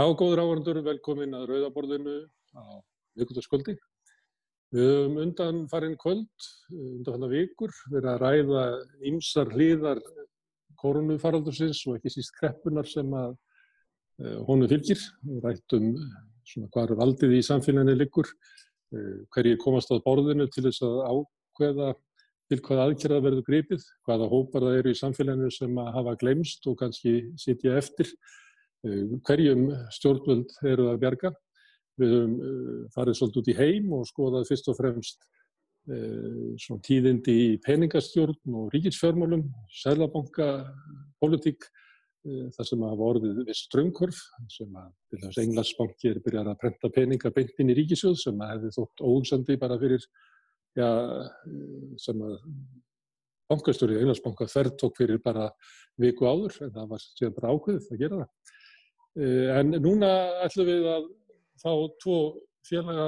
Já, góður áhörndur, velkomin að Rauðaborðinu á vikundarskvöldi. Við höfum undan farin kvöld, undan fannar vikur, verið að ræða ymsar hlýðar koronavifaraldursins og ekki síst kreppunar sem að uh, honum fylgir. Við rættum svona hvað er valdið í samfélaginu liggur, uh, hverjir komast á borðinu til þess að ákveða til hvaða aðgerða verður gripið, hvaða hópar það eru í samfélaginu sem að hafa glemst og kannski sitja eftir Eh, hverjum stjórnvöld eru að bjarga. Við höfum eh, farið svolítið út í heim og skoðað fyrst og fremst eh, tíðindi í peningastjórn og ríkisfjármálum, sælabanka, politík, það sem hafa orðið við ströngkorf, sem að til þess að Englandsbanki er byrjað að prenta peninga beint inn í ríkisjóð sem að hefði þótt óhugsandi bara fyrir, já, sem að bankastöru í Englandsbanka þerr tók fyrir bara viku áður en það var síðan bara ákveðið að gera það. Eh, en núna ætlum við að fá tvo félaga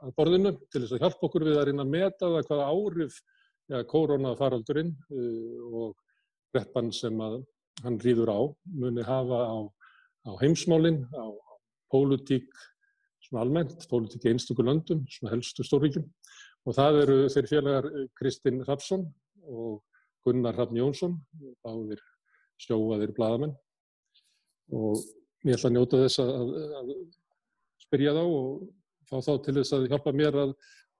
að borðinu til þess að hjálpa okkur við að reyna að meta það hvaða árif ja, koronafaraldurinn uh, og reppan sem að hann rýður á muni hafa á, á heimsmálinn, á, á pólutík svona almennt, pólutík í einstaklega löndum, svona helstu stórvíkjum og það eru þeir félagar Kristinn Rapsson og Gunnar Hrafn Jónsson, báðir sjóaðir bladamenn og ég ætla að njóta þess að, að, spyrja þá og fá þá til þess að hjálpa mér að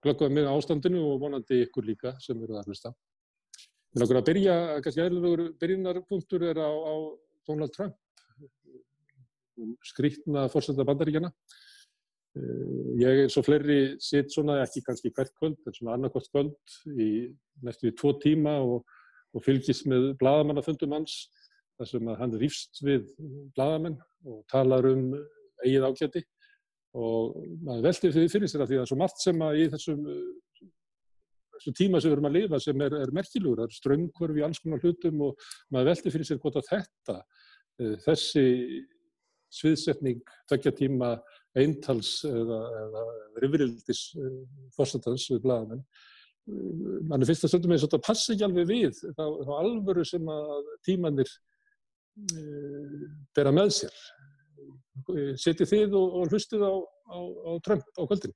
glöggva mig ástandinu og vonandi ykkur líka sem eru að hlusta. Mér langar að byrja, kannski aðlugur byrjunarpunktur er á, á Donald Trump, skrítna fórsenda bandaríkjana. Eh, ég eins og fleiri sitt svona, ekki kannski hvert kvöld, en svona annarkvæmt kvöld í næstu tvo tíma og, og fylgist með bladamannafundum hans þar sem hann rýfst við bladamenn og talar um eigið ágæti. Og maður veldi því fyrir sér að því að svo margt sem að í þessum, þessum tíma sem við erum að lifa sem er, er merkilugur, það er ströngkvörfi í alls konar hlutum og maður veldi fyrir sér hvort að þetta, eh, þessi sviðsetning, tvekja tíma eintals eða, eða rifrildis eh, fórstandans við bladamenn eh, mann er fyrst að stöndum eins og þetta passi ekki alveg við þá, þá alvöru sem að tímanir bera með sér. Setið þið og, og hlustið á, á, á Trump á kvöldin?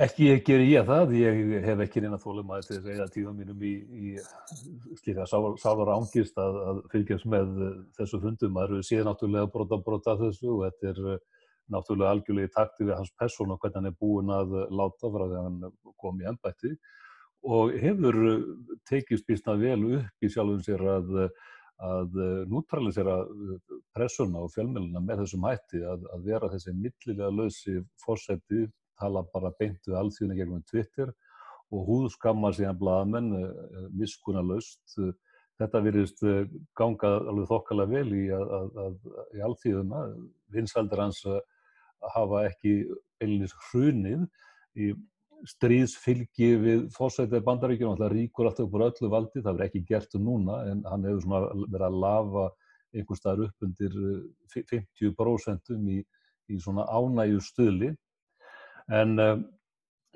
Ekki ger ég það, ég hef ekki reyna þólum að þess að eða tíðan mínum í, í slíka sálar ángist að, að fylgjast með þessu fundum. Það eru síðan náttúrulega brota brota þessu og þetta er eh, náttúrulega algjörlega í takti við hans person og hvernig hann er búin að láta frá að hann kom í ennbætti og hefur tekist býstna vel upp í sjálfum sér að að eh, nútralisera eh, pressuna og fjölmjöluna með þessum hætti að, að vera þessi millilega lausi fórseti, tala bara beint við allþjóðinu gegnum Twitter og húðskammar síðan blaðamenn eh, miskuna laust. Þetta virðist ganga alveg þokkalega vel í, í allþjóðuna. Vinsaldur hans hafa ekki einlis hrunið í stríðsfylgi við fórsætið bandaríkjum, hann ríkur alltaf upp úr öllu valdi, það verður ekki gert um núna en hann hefur verið að lafa einhver staðar upp undir 50% eh, í, í svona ánægju stuðli. En uh,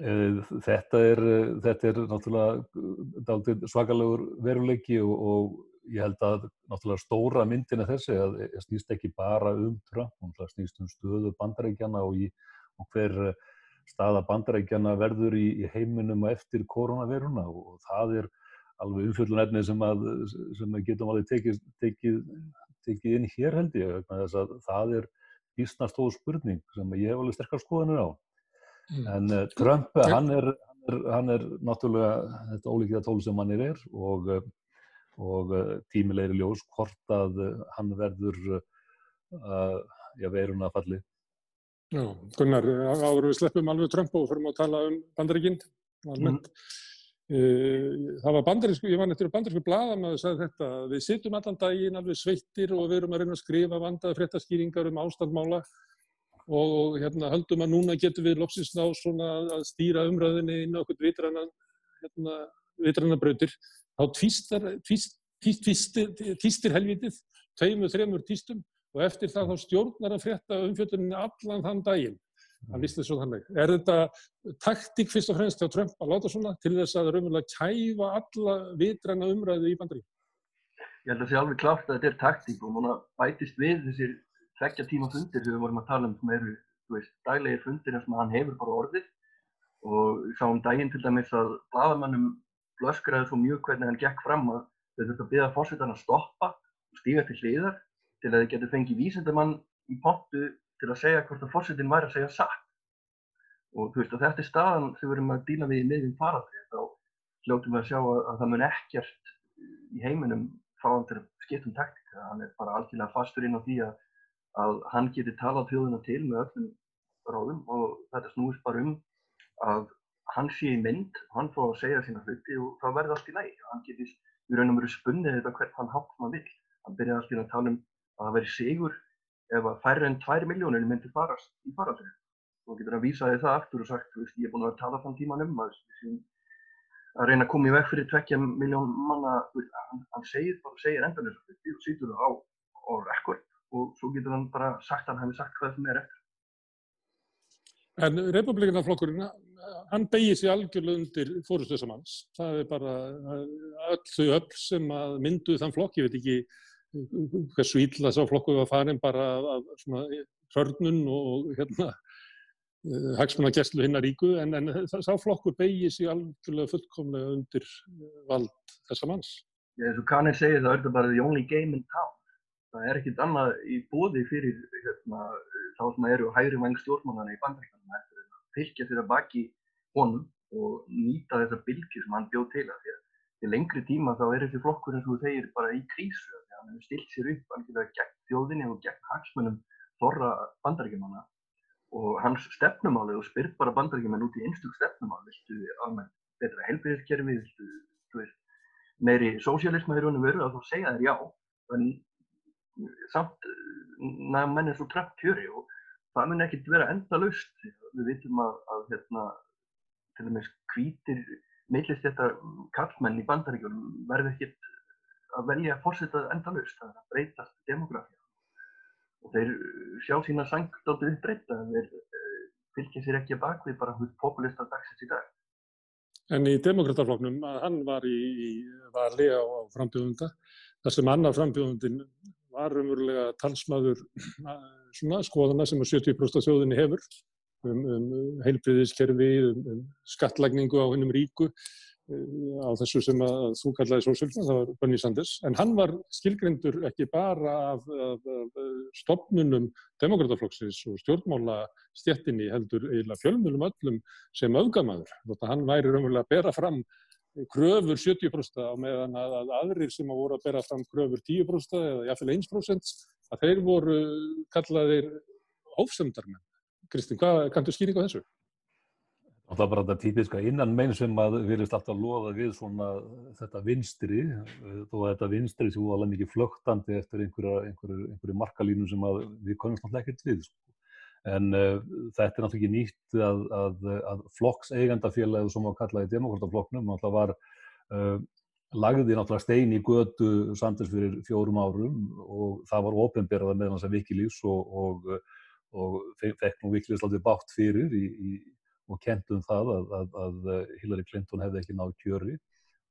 uh, þetta, er, þetta er náttúrulega svakalegur veruleiki og, og ég held að náttúrulega stóra myndin er þessi að snýst ekki bara um Trump, það snýst um stöðu bandaríkjana og, í, og hver staða bandarækjana verður í, í heiminum eftir koronaviruna og það er alveg umfjöldunarefni sem, sem að getum alveg tekið, tekið, tekið inn hér held ég þess að það er vísnast stóð spurning sem ég hef alveg sterkar skoðanir á mm. en uh, Trump hann er, hann er, hann er náttúrulega þetta ólíkja tól sem hann er og, og uh, tímilegri ljós hvort að uh, hann verður já, veiruna falli Já, Gunnar, áður við sleppum alveg Trump og fyrir að tala um bandaríkinn almennt. Mm. Það var bandarísku, ég var nættur á bandarísku blaðan að það sagði þetta, við sittum allan daginn alveg sveittir og við erum að reyna að skrifa vandaði fréttaskýringar um ástandmála og, og hérna höldum að núna getum við loksins ná svona að stýra umræðinni inn á okkur vitranna hérna, vitrannabrautir. Þá tvístir, tvístir, tvístir helvitið, tveimur, þreimur tvístum og eftir það þá stjórnar að frétta umfjöldunni allan þann daginn. Það líst þessu þannig. Er þetta taktík fyrst og fremst hjá Trump að láta svona til þess að raunverulega kæfa alla vitræna umræðu í bandarík? Ég held að það sé alveg klátt að þetta er taktík og núna bætist við þessir tveggja tíma fundir sem við vorum að tala um sem eru, þú veist, daglegir fundir sem hann hefur bara orðið og sáum daginn til dæmis að bladamannum blöskraði svo mjög hvernig hann gekk fram að þau þurfti að byggja fórsetan að stoppa og stíga til hliðar til að þau getur fengið vísendamann í pontu til að segja hvort að fórsetin væri að segja satt. Og þú veist að þetta er staðan sem við erum að díla við í miðjum faraldri þá hljóttum við að sjá að, að það mun ekkert í heiminum fá hann til að skipta um taktika. Hann er bara algjörlega fastur inn á því að, að hann geti talað þjóðuna til með öllum ráðum og þetta snúist bara um að hann sé í mynd, hann fá að segja sína hluti og það verði allt í læg. Hann getist í raun og veru spunnið þetta hvert hann hátt maður vil. Hann byrjaði allt í að tala um að það veri sigur ef að færri enn 2 miljónir myndi farast í faraldri. Þá getur hann vísaði það aftur og sagt, þú veist, ég er búin að tala þann tíman um að, að reyna að koma í veg fyrir 2 miljón manna, veist, hann, hann segir bara, segir endan þessu hluti og sýtur það á, á rekord og svo getur hann bara sagt að hann hefði sagt hvað sem er eftir. En republikanaflokkurinn, hann begið sér algjörlega undir hans. Það er bara öll þau öll sem mynduð þann flokk, ég veit ekki hversu ítla sá flokku var farin bara af svona hörnun og hérna hagsmunna gæslu hinnar ríku, en, en sá flokku begið sér algjörlega fullkomlega undir vald þessam hans. Já, eins og Kanir segir það er þetta bara the only game in town. Það er ekkit annað í bóði fyrir hérna, þá sem eru hægri vang stjórnmannana í bandaríkana eftir að fylgja þeirra baki honum og nýta þessa bylgi sem hann bjóð til að því að til lengri tíma þá er þessi flokkur eins og þú segir bara í krísu að hann hefur stilt sér upp algjörlega gegn þjóðinni og gegn hagsmunum þorra bandaríkjumanna og hans stefnumáli og spyrt bara bandaríkjumann út í einstug stefnumáli viltu almennt betra helbriðiskerfi viltu, meiri sósialisma í rauninu veru að þú segja þér já en samt nægum menn er svo trefnt kjöri og það mun ekkert vera enda laust. Við vitum að, að hérna, til dæmis hvítir meilist þetta kallmenn í bandaríkjum verður ekkert að velja að fórseta enda laust. Það er að breytast demografía og þeir sjá sína sangdóttu uppbreyta þeir uh, fylgja sér ekki að bakvið bara hútt populista dagsins í dag. En í demokratafloknum, hann var í, í vali á, á frambjóðunda, þar sem annar frambjóðundin var umverulega talsmaður svona skoðana sem að 70% af þjóðinni hefur um, um heilbriðiskerfi, um, um skattlagningu á hennum ríku á þessu sem þú kallaði sósjálfna, það var Bernie Sanders, en hann var skilgrindur ekki bara af, af, af stopnunum demokrataflokksins og stjórnmála stjettinni heldur eiginlega fjölmjölum öllum sem öfgamaður. Hann væri raunverulega að bera fram kröfur 70% á meðan að, að aðrir sem að voru að bera fram kröfur 10% eða jáfnveil 1% að þeir voru kallaðir hófsöndarmenn. Kristinn, hvað kanntu skýring á þessu? Það er bara þetta típiska innan meginn sem að verðist alltaf loða við svona þetta vinstri þó að þetta vinstri var alveg mikið flögtandi eftir einhverju, einhverju, einhverju markalínum sem við konumst náttúrulega ekkert við. Sko. En uh, þetta er náttúrulega ekki nýtt að, að, að flokkseigandafélagi sem var kallað í demokrataflokknum náttúrulega var uh, lagði náttúrulega stein í götu samtins fyrir fjórum árum og það var ofinberðað með hans að Wikileaks og, og, og fekk nú Wikileaks alltaf bátt fyrir í, í, og kentum það að, að Hillary Clinton hefði ekki náð kjöri.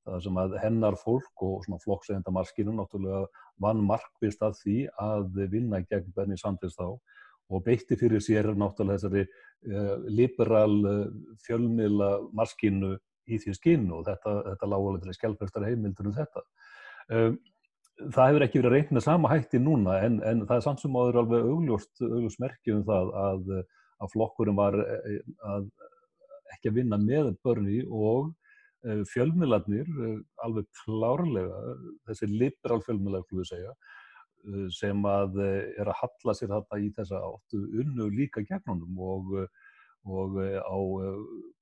Það sem að hennar fólk og svona flokkseigandamaskinu náttúrulega vann markvist að því að vinna gegn Bernie Sanders þá og beitti fyrir sér náttúrulega þessari uh, liberal uh, fjölmiðla maskinu í því skinu og þetta, þetta lág alveg til að skjálfæstar heimildur um þetta. Um, það hefur ekki verið að reyna sama hætti núna en, en það er samt sem áður alveg augljóst, augljóst merkjum það að, að flokkurum var að, ekki að vinna með börni og fjölmiðlarnir alveg klárlega, þessi liberal fjölmiðlar, hvað við segja, Eh, sem að eh, er að halla sér þetta í þessa áttu unnu líka gegnunum og, eh, og á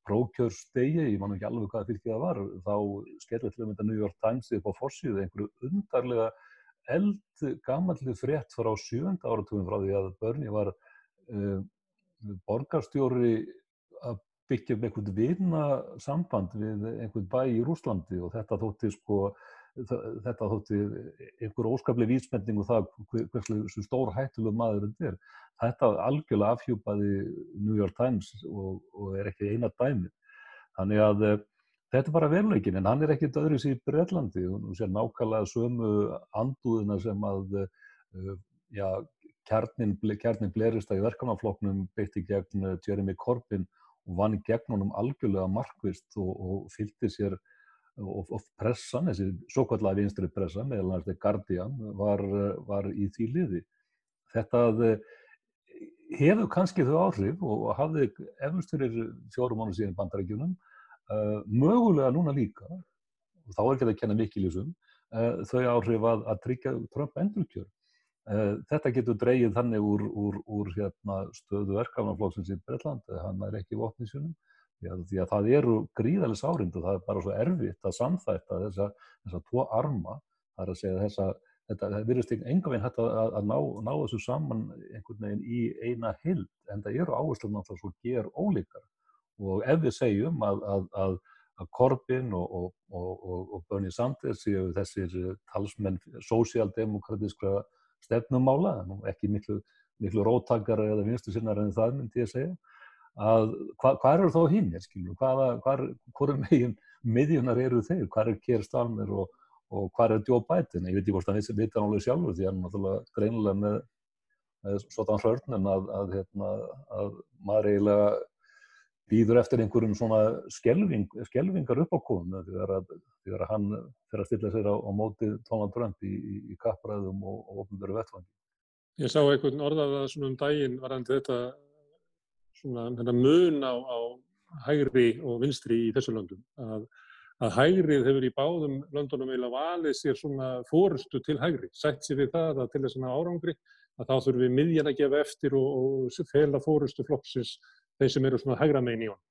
prókjörstegi, ég man ekki alveg hvaða fylgið það var, þá skerði til að mynda New York Times upp á fórsíðu einhverju undarlega eld gammallið frétt frá sjönda áratugum frá því að Börni var borgarstjóri að byggja um einhvern vina samband við einhvern bæ í Rúslandi og þetta þótti sko þetta þótti einhver óskaplega vísmending og það hversu stór hættuleg maður þetta er. Þetta algjörlega afhjúpaði New York Times og, og er ekki eina dæmi. Þannig að eh, þetta er bara veruleikin en hann er ekkit öðru sér í Breitlandi og sér nákvæmlega sömu andúðina sem að uh, já, kjarnin, kjarnin blerist að í verkanafloknum beitti gegn Jeremy Corbyn og vann gegn honum algjörlega markvist og, og fylgti sér og, og pressan, þessi svo kallega vinstri pressa, meðal næstu Guardian var, var í því liði. Þetta hefur kannski þau áhrif og hafði efnust fyrir fjórum mánu síðan bandarækjunum uh, mögulega núna líka og þá er ekki að kenna mikil í þessum uh, þau áhrif að, að tryggja Trump endurkjör. uh, þetta getur dreyið þannig úr, úr, úr hérna, stöðu verkefnaflóksins í Breitland hann er ekki vopnisunum því að það eru gríðalis árind og það er bara svo erfitt að samþætta þessa, þessa tvo arma, það er að segja þessa, þetta virðist ekki enga veginn hægt að, að ná, ná þessu saman einhvern veginn í eina hild en það eru áherslu náttúrulega svo ger ólíkar og ef við segjum að, að, að Corbyn og, og, og, og Bernie Sanders séu þessir talsmenn sósialdemokratískra stefnumála, ekki miklu, miklu róttakar eða vinstu sinnar en það myndi ég segja að hvað hva eru þá hinn hvaða, hverju megin miðjunar eru þeir, hvað er Keir Starmer og, og hvað er Joe Biden? Ég veit ekki hvort hann veit hann alveg sjálfur því hann náttúrulega greinilega með, með svona hrörnum að, að, hérna, að maður eiginlega býður eftir einhverjum svona skelving, skelvingar upp á komum þegar, þegar hann fyrir að stilla sér á, á móti Donald Trump í, í, í kappræðum og, og ofnbjörðu vettfangi. Ég sá einhvern orðað að svona um daginn varandi þetta svona mun á, á hægri og vinstri í þessu löndum. Að, að hægrið hefur í báðum löndunum eiginlega valið sér svona fórustu til hægri, sætt sér við það að til þess að árangri að þá þurfum við miðjan að gefa eftir og, og fela fórustu flokksins þeir sem eru svona hægra megin í hann.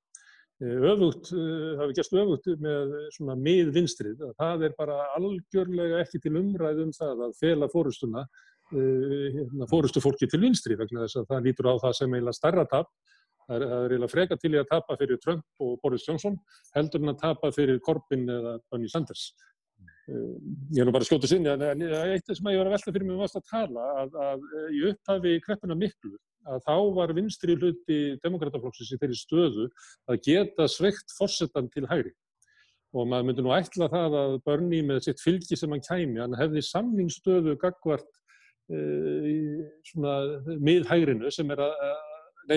Eh, öfugt, eh, það hefur gæst öfugt með svona miðvinstrið, það er bara algjörlega ekki til umræð um það að fela fórustuna, eh, hérna, fórustu fólki til vinstri vegna þess að það lítur á það sem eiginlega starra tap Það er, eiginlega freka til í að tapa fyrir Trump og Boris Johnson heldur en að tapa fyrir Corbyn eða Bernie Sanders. Ég er nú bara skjótið sinni að eitt sem að ég var að velta fyrir mig um að tala að, að í upphafi kreppuna miklu að þá var vinstri hluti demokrataflokksins í þeirri stöðu að geta sveikt fórsetan til hægri og maður myndi nú ætla það að Bernie með sitt fylgi sem hann kæmi, hann hefði samningsstöðu gagvart uh, svona miðhægrinu sem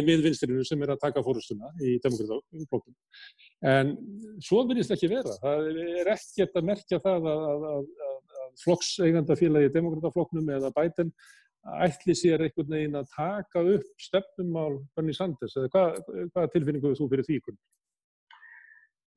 miðvinstrinu sem er að taka fórustuna í demokrataflokkum. En svo verðist ekki vera. Það er ekkert að merkja það að, að, að, í demokrataflokknum eða bæten ætli sér einhvern veginn að taka upp stefnumál Bernie Sanders eða hvað, hvað tilfinningu þú fyrir því?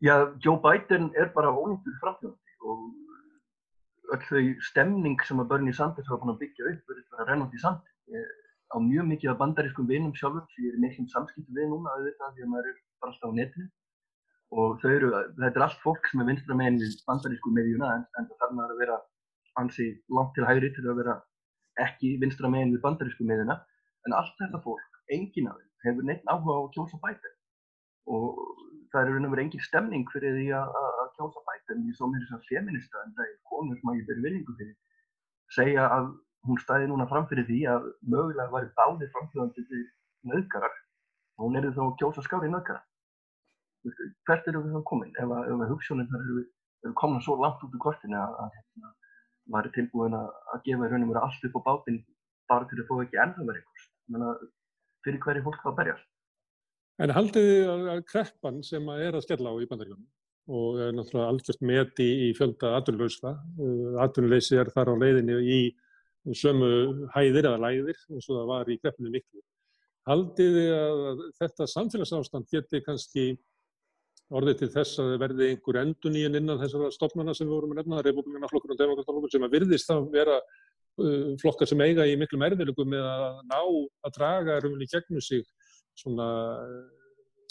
Já, Joe Biden er bara ónýttur framtjóðandi og öll þau stemning sem að Bernie Sanders hafa búin að byggja upp verður bara rennandi í sandi á mjög mikið af bandarískum vinum sjálfum sem ég er miklum samskiptu við núna auðvitað því að maður er bara alltaf á netinu og eru, þetta er allt fólk sem er vinstra meginn við bandarísku meðjuna en, en það þarf maður að vera ansi langt til hægri til að vera ekki vinstra meginn við bandarísku meðjuna en allt þetta fólk, engin af þeim hefur neitt áhuga á að kjósa bæta og það er raun og verið engin stemning fyrir því að, kjósa bæta en ég svo mér þess að feminista en það er konur sem að ég ber virðingu fyrir segja að hún stæði núna framfyrir því að mögulega væri báðir framfjóðandi til nöðgarar og hún er þá að kjósa skári nöðgara. Hvert eru við þá komin? Ef að, að þar eru, eru komin svo langt út úr kortinu að, að hérna, væri tilbúin að, að gefa í rauninu verið allt upp á bátinn bara til að fá ekki ennþá verið kost. Þannig að fyrir hverju fólk það berjast. En haldið þið að kreppan sem að er að skella á í bandaríunum og er náttúrulega algjört meti í fjölda atvinnlausla, atvinnleysi er þar á leiðinni í sömu hæðir eða læðir eins og það var í grefninu miklu. Haldið þið að þetta samfélagsástand geti kannski orðið til þess að það verði einhver endun í en innan þessara stofnana sem við vorum að nefna, republikanaflokkur og demokrataflokkur sem að virðist að vera uh, flokkar sem eiga í miklum erfiðlugum með að ná að draga rauninni gegnum sig svona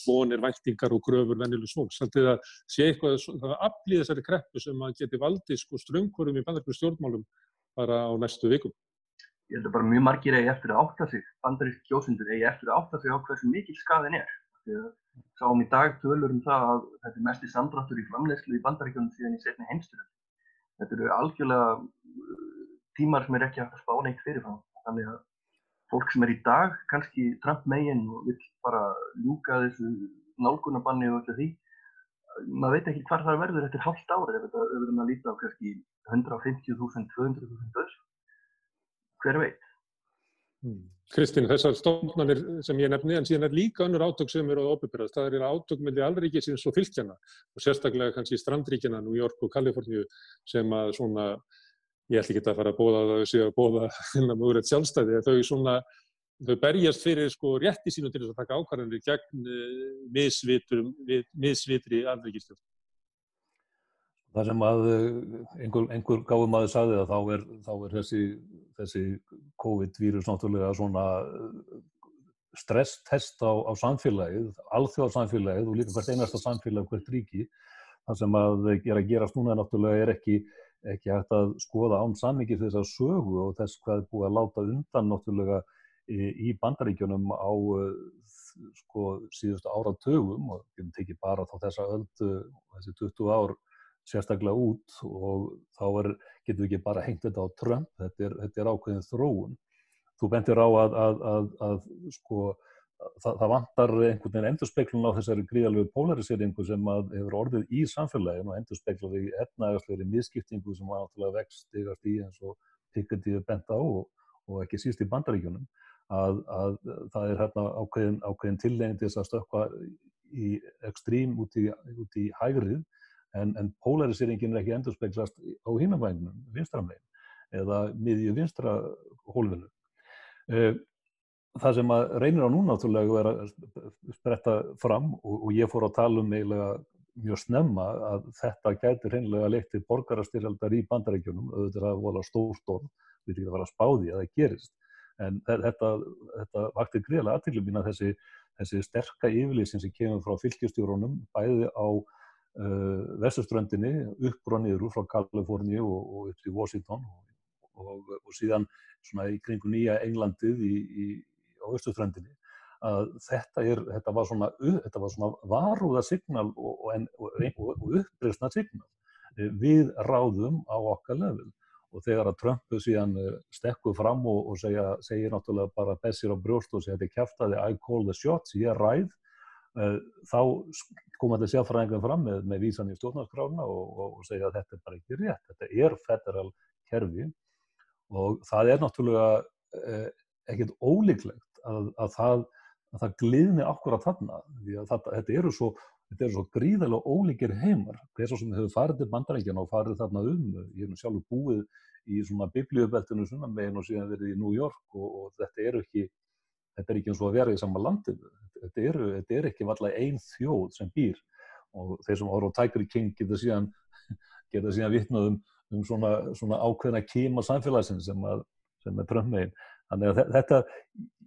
vonir, væntingar og gröfur vennilu svóks. Haldið að sé eitthvað að aflýða þessari kreppu sem að geti valdið sko ströngkurum í bandarku stjórnmálum bara á næstu vikum? Ég held að bara mjög margir eigi eftir að átta sig, bandarísk kjósundur eigi eftir að átta sig á hversu mikil skaðin er. Sáum í dag tölur um það að þetta er mest í samdráttur í framlegslu í bandaríkjónum síðan í setni heimsturöld. Þetta eru algjörlega uh, tímar sem er ekki hægt að spá neitt fyrirfram. Þannig að fólk sem er í dag kannski Trump megin og vil bara ljúka þessu nálgunabanni og öllu því maður veit ekki hvar það verður eftir halvt ári ef við verðum að líta á kannski 150.000, 200.000 döðs. Hver veit? Hmm. Kristinn, þessar stofnarnir sem ég nefni, en síðan er líka önnur átök sem eru á óbyrðast. Það er átök með alríkisins og fylgjana og sérstaklega kannski strandríkina, New York og Kaliforníu sem að svona, ég ætl ekki að fara að bóða það að séu að bóða þennan mögulegt sjálfstæði, þau svona þau berjast fyrir sko rétti sínu til þess að taka ákvarðanir gegn uh, misvitri alvegistjórn. Það sem að eh, einhver, einhver gáðum aðeins sagði að þá er, þá er þessi, þessi COVID-vírus náttúrulega svona eh, stresstest á, á samfélagið, alþjóðarsamfélagið og líka hvert einasta samfélag, hvert ríki. Það sem að gera að gerast núna náttúrulega er ekki, ekki hægt að skoða án sammikið þess að sögu og þess hvað er búið að láta undan náttúrulega í bandaríkjunum á sko síðustu áratögum og við tekið bara þá þessa öldu þessi 20 ár sérstaklega út og þá er, getum við ekki bara hengt þetta á Trump, þetta þetta er ákveðin þróun. Þú bentir á að, að, að, að sko það, það vantar einhvern veginn endurspeiklun á þessari gríðalögu polariseringu sem hefur orðið í samfélaginu og endurspeiklaði í etnaðarsleiri miskiptingu sem var náttúrulega vext stigast í eins og Piketty bent á og, og ekki síst í bandaríkjunum að, að það er hérna ákveðin, ákveðin tillegin til þess að stökka í ekstrím út í, í hægrið en, en polarisýringin er ekki endurspeglast á hínavænum, vinstramlegin eða miðju vinstra hólfinu. Eh, það sem að reynir á núna náttúrulega er að spretta fram og, og ég fór að tala um eiginlega mjög snemma að þetta gæti reynlega leitt til borgarastyrjaldar í bandarækjunum, auðvitað að vola stórstorm, við erum ekki að fara að spáði að það gerist en þetta, þetta vakti greiðlega aðtæklu mín að þessi, þessi sterka yfirlýsin sem kemur frá fylgjastjórunum bæði á uh, vestuströndinni upp og niður frá Kaliforni og, og upp til Washington og, og, og síðan svona í kringu nýja Englandið í, í, á vestuströndinni að þetta, er, þetta var svona, svona varúða signal og uppreysna signal eh, við ráðum á okkar level. Og þegar að Trump síðan eh, stekkuð fram og, og segja, segir náttúrulega bara bessir á brjóst og segja þetta er kæftæði I call the shots, ég ræð þá kom þetta sjáfræðingan fram með, með vísan í stjórnarskrána og, og, segja að þetta er bara ekki rétt, þetta er federal kerfi og það er náttúrulega uh, ekkert ólíklegt að, að það, það gliðni akkurat þarna því að það, þetta eru svo Þetta eru svo gríðarlega ólíkir heimar. Svo sem hefur farið til bandarækjana og farið þarna um, ég hef nú sjálfur búið í svona biblíubeltinu sunnanvegin og síðan verið í New York og, og þetta eru ekki, þetta er ekki eins og að vera í sama landinu. Þetta eru, þetta er ekki valla einn þjóð sem býr og þeir sem ára á Tiger King geta síðan, geta síðan vitnað um, um svona, svona ákveðna kíma samfélagsinn sem, að, sem er drömmegin. Þannig að þetta,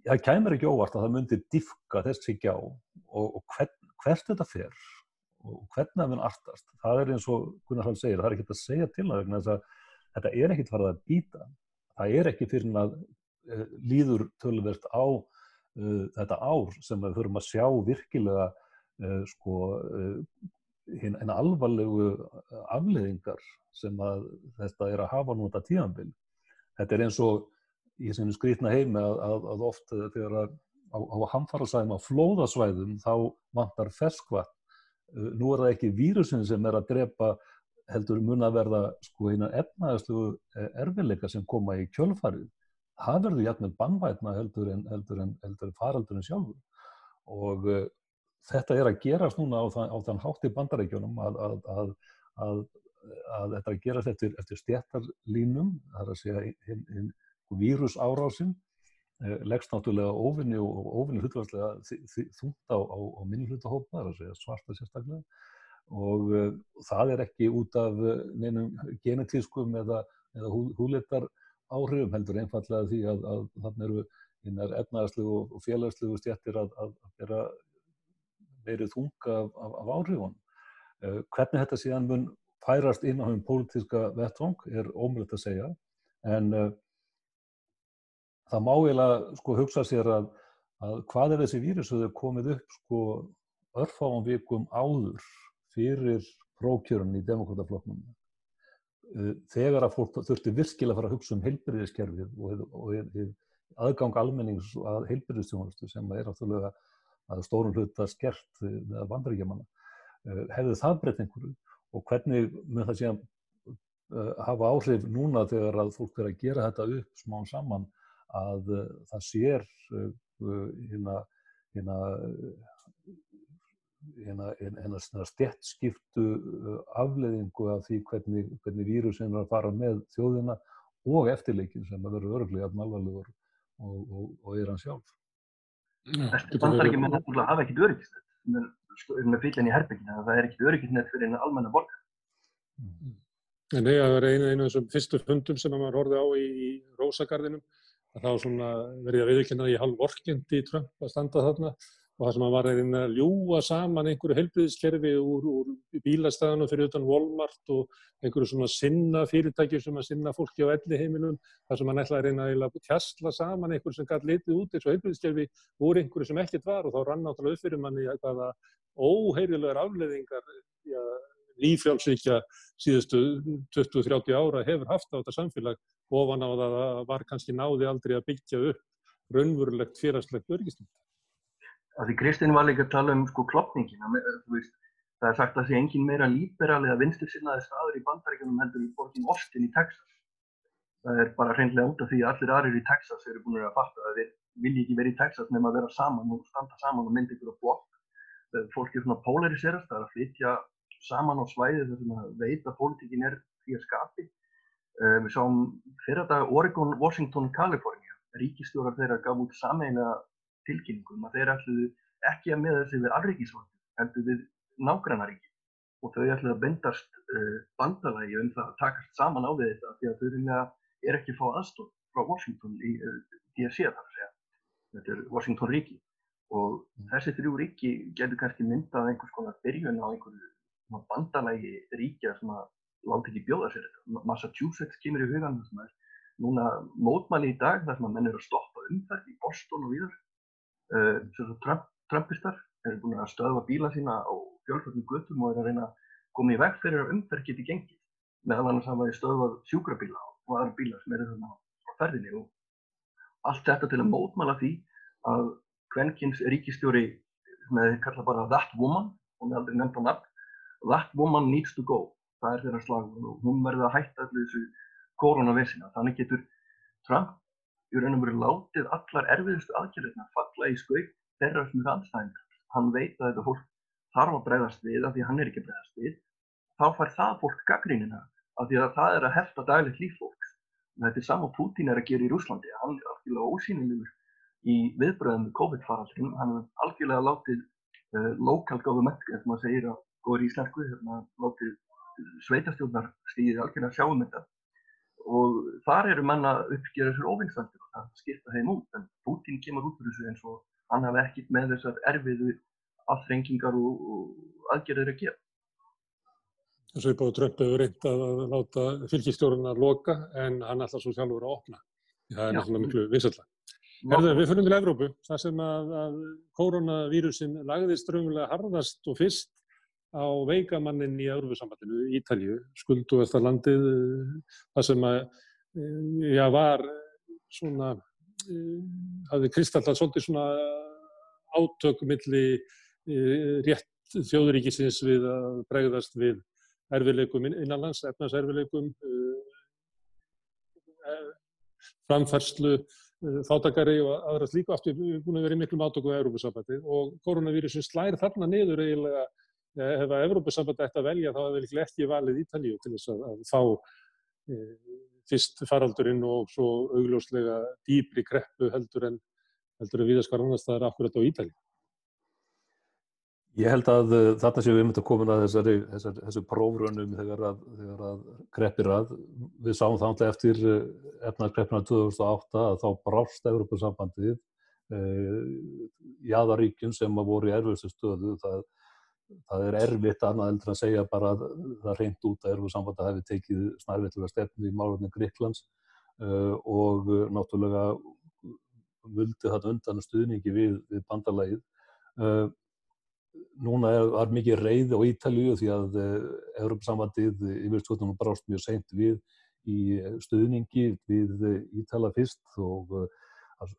það kæmur ekki óvart að það myndir diffka þessi gjá og, og hvern, hvert þetta fer og hvernig það mun artast. Það er eins og Gunnar Hall segir, það er ekkert að segja til það þess að þetta er ekkert farið að býta. Það er ekki fyrir að uh, líður tölverst á þetta ár sem við förum að sjá virkilega uh, sko, hinn alvarlegu afleðingar sem að þetta er að hafa núna tíanbíl. Þetta er eins og í þessum skrítna heimi að, að, að oft þegar að á, á hamfarasæðum á flóðasvæðum þá vantar ferskvatn. Nú er það ekki vírusin sem er að drepa heldur mun að verða sko eina efnaðarslu e, erfileika sem koma í kjölfarið. Það verður jætnir bannvætna heldur en, heldur en, heldur en faraldurinn sjálfur. Og uh, þetta er að gerast núna á, þann, á þann hátt í bandarækjunum að, að, að, að þetta er að gerast eftir, eftir stjættarlínum, það er að segja vírusárásinn eh, leggst náttúrulega ofinni og ofinni hlutvarslega þungt á, á, á minni hlutahópa, það er að segja svarta sérstaklega og uh, það er ekki út af neinum genetískum eða, eða hú, húleitar áhrifum heldur einfallega því að, að þannig eru einar efnæðarslegu og félagslegu stjættir að, að, að vera verið þunga af, af, af áhrifun. Uh, hvernig þetta síðan mun færast inn á hafum pólitíska vettvang er ómulett að segja en uh, það má eiginlega sko hugsa sér að hvað er þessi vírus að þau komið upp sko örfáum vikum áður fyrir prókjörun í demokrataflokknum eh, þegar að fólk þurfti virkilega að fara að hugsa um heilbyrðiskerfið og, og, og aðgang almennings að heilbyrðistjónustu sem er áttúrulega að stórum hluta skert með vandaríkjamanna. hefðu það breytt einhverju og hvernig mun það síðan hafa áhrif núna þegar að fólk verður að gera þetta upp smán saman að það sér hérna hérna hérna, stjertskiptu afleðingu af því hvernig, hvernig vírusin er að fara með þjóðina og eftirleikin sem að vera örglega alvarlegur og, og, og er hann sjálf. Þessi bandaríkjum er náttúrulega að hafa ekkit öryggisnett með fyllin í herbyggina, það er ekkit öryggisnett fyrir einu almenna borgar. Mm. En þegar það var einu af þessum fyrstu fundum sem maður horfið á í, í Rósagarðinum, að það var svona verið að viðkynna í halv vorkindi í Trump að standa þarna og það sem að var að ljúa saman einhverju helbriðiskerfi úr, úr bílastæðanum fyrir utan Walmart og einhverju svona sinna fyrirtæki sem að sinna fólki á elli heiminum þar sem að nætla að reyna að tjastla saman einhverju sem gæti litið út eins og helbriðiskerfi úr einhverju sem ekkert var. Og þá rann áttalega upp fyrir manni hvaða óheirilegar afleðingar ja, lífjálfsvíkja síðustu 20-30 ára hefur haft á þetta samfélag. Ofan á það að var kannski náði aldrei að byggja upp raunverulegt félagslegt örgistum að því Kristinn var líka að tala um sko klopningin veist, það er sagt að það sé engin meira líberal eða vinstursinnaði staður í bandaríkjunum heldur í borgin Austin í Texas. Það er bara hreinlega út af því að allir aðrir í Texas eru búin að fatta að þeir vilji ekki verið í Texas nema að vera saman og standa saman og mynda ykkur á blokk fólk er svona polariserast það er að flytja saman á svæði þar sem að veit að pólitíkin er því að skapi. Uh, við sáum fyrir dag Oregon, Washington, California. Ríkistjórar þeirra gaf út sammeina tilkynningum að þeir ætluðu ekki að meða þessi við afríkisvöldu, heldur við nágrannaríki og þau ætluðu að bendast uh, bandalagi um það að takast saman á við þetta því að þau er ekki að fá aðstof frá Washington í uh, DSC þar að segja. Þetta er Washington ríki og mm. þessi þrjú ríki getur kannski myndað einhvers konar byrjun á einhverju bandalagi ríkja sem að láta ekki bjóða sér þetta. Massachusetts kemur í hugan þess að núna mótmæli í dag þar sem að menn eru að stoppa umferð í Boston og víðar Trump, Trumpistar er búin að stöðva bíla sína á fjölföldum göttum og er að reyna að koma í veg fyrir að umferð geti gengið. Meðal annars hafa þið stöðvað sjúkrabíla og aðra bíla sem eru þarna á ferðinni og allt þetta til að mótmæla því að Kvenkins ríkistjóri með kalla bara that woman, hún er aldrei nefnt á nafn, that woman needs to go. Það er þeirra slag og hún verði að hætta allir þessu koronavesina. Þannig getur Trump í raun og veru látið allar erfiðustu aðgjörðina falla í skauk þeirra sem er andstæðingar. Hann veit að þetta fólk þarf að bregðast við af því hann er ekki að bregðast við. Þá fær það fólk gaggrínina af því að það er að hefta daglegt líf fólks. Þetta er saman Putin er að gera í Rúslandi. Hann er algjörlega ósýnilegur í viðbröðum með COVID-faraldrin. Hann er algjörlega látið uh, lokal government, eins og maður segir á góður íslensku, hérna, látið sveitastjórnar stíðið algjörlega sjáum þetta og þar eru manna uppgjörður fyrir óvinnstændir og það skipta þeim út en Putin kemur út fyrir þessu eins og hann hafi ekkit með þessar erfiðu aðþrengingar og, og aðgerðir að gera. Þess að við búum Trump hefur reynd að láta fylgjastjórun að loka en hann alltaf svo sjálfur að opna. Það er náttúrulega miklu vissalla. Herðu, við fyrir til Evrópu, það sem að, að koronavírusin lagðist raunverulega harðast og fyrst á veikamannin í Európa-sambandinu, Ítalju, skulduversta landið, það sem að, eh, já, var svona, eh, hafði Kristallað svolítið svona átökumilli eh, rétt þjóðuríkisins við að bregðast við erfileikum innanlands, efnarserfileikum, framfærslu, þáttakari og aðra slíku aftur búin að vera í miklum átöku á Európa-sambandi og koronavírusin slær þarna niður eiginlega ef að Evrópussamband ætti að velja þá hefur við ekki valið Ítalíu til þess að, að fá e, fyrst faraldurinn og svo augljóslega dýbri kreppu heldur en heldur en viðaskar annars það er akkurat á Ítalíu. Ég held að uh, þarna séum við myndið að koma að þessari, þessari, þessari prófrönum þegar að, þegar að kreppir að. Við sáum það eftir efnarkreppina 2008 að þá brást Evrópussambandið uh, í aðaríkjum sem að voru í erfustu stöðu. Það það er erfitt annað eldur að segja bara að það reynd út að erfu samband að hefði tekið snarveitulega stefni í málunni Gríklands uh, og uh, náttúrulega völdi þetta undan stuðningi við, við bandalægið. Uh, núna er, er mikið reyð á Ítalju því að Európa-sambandið yfirstjórnum brást mjög seint við í stuðningi við Ítala fyrst og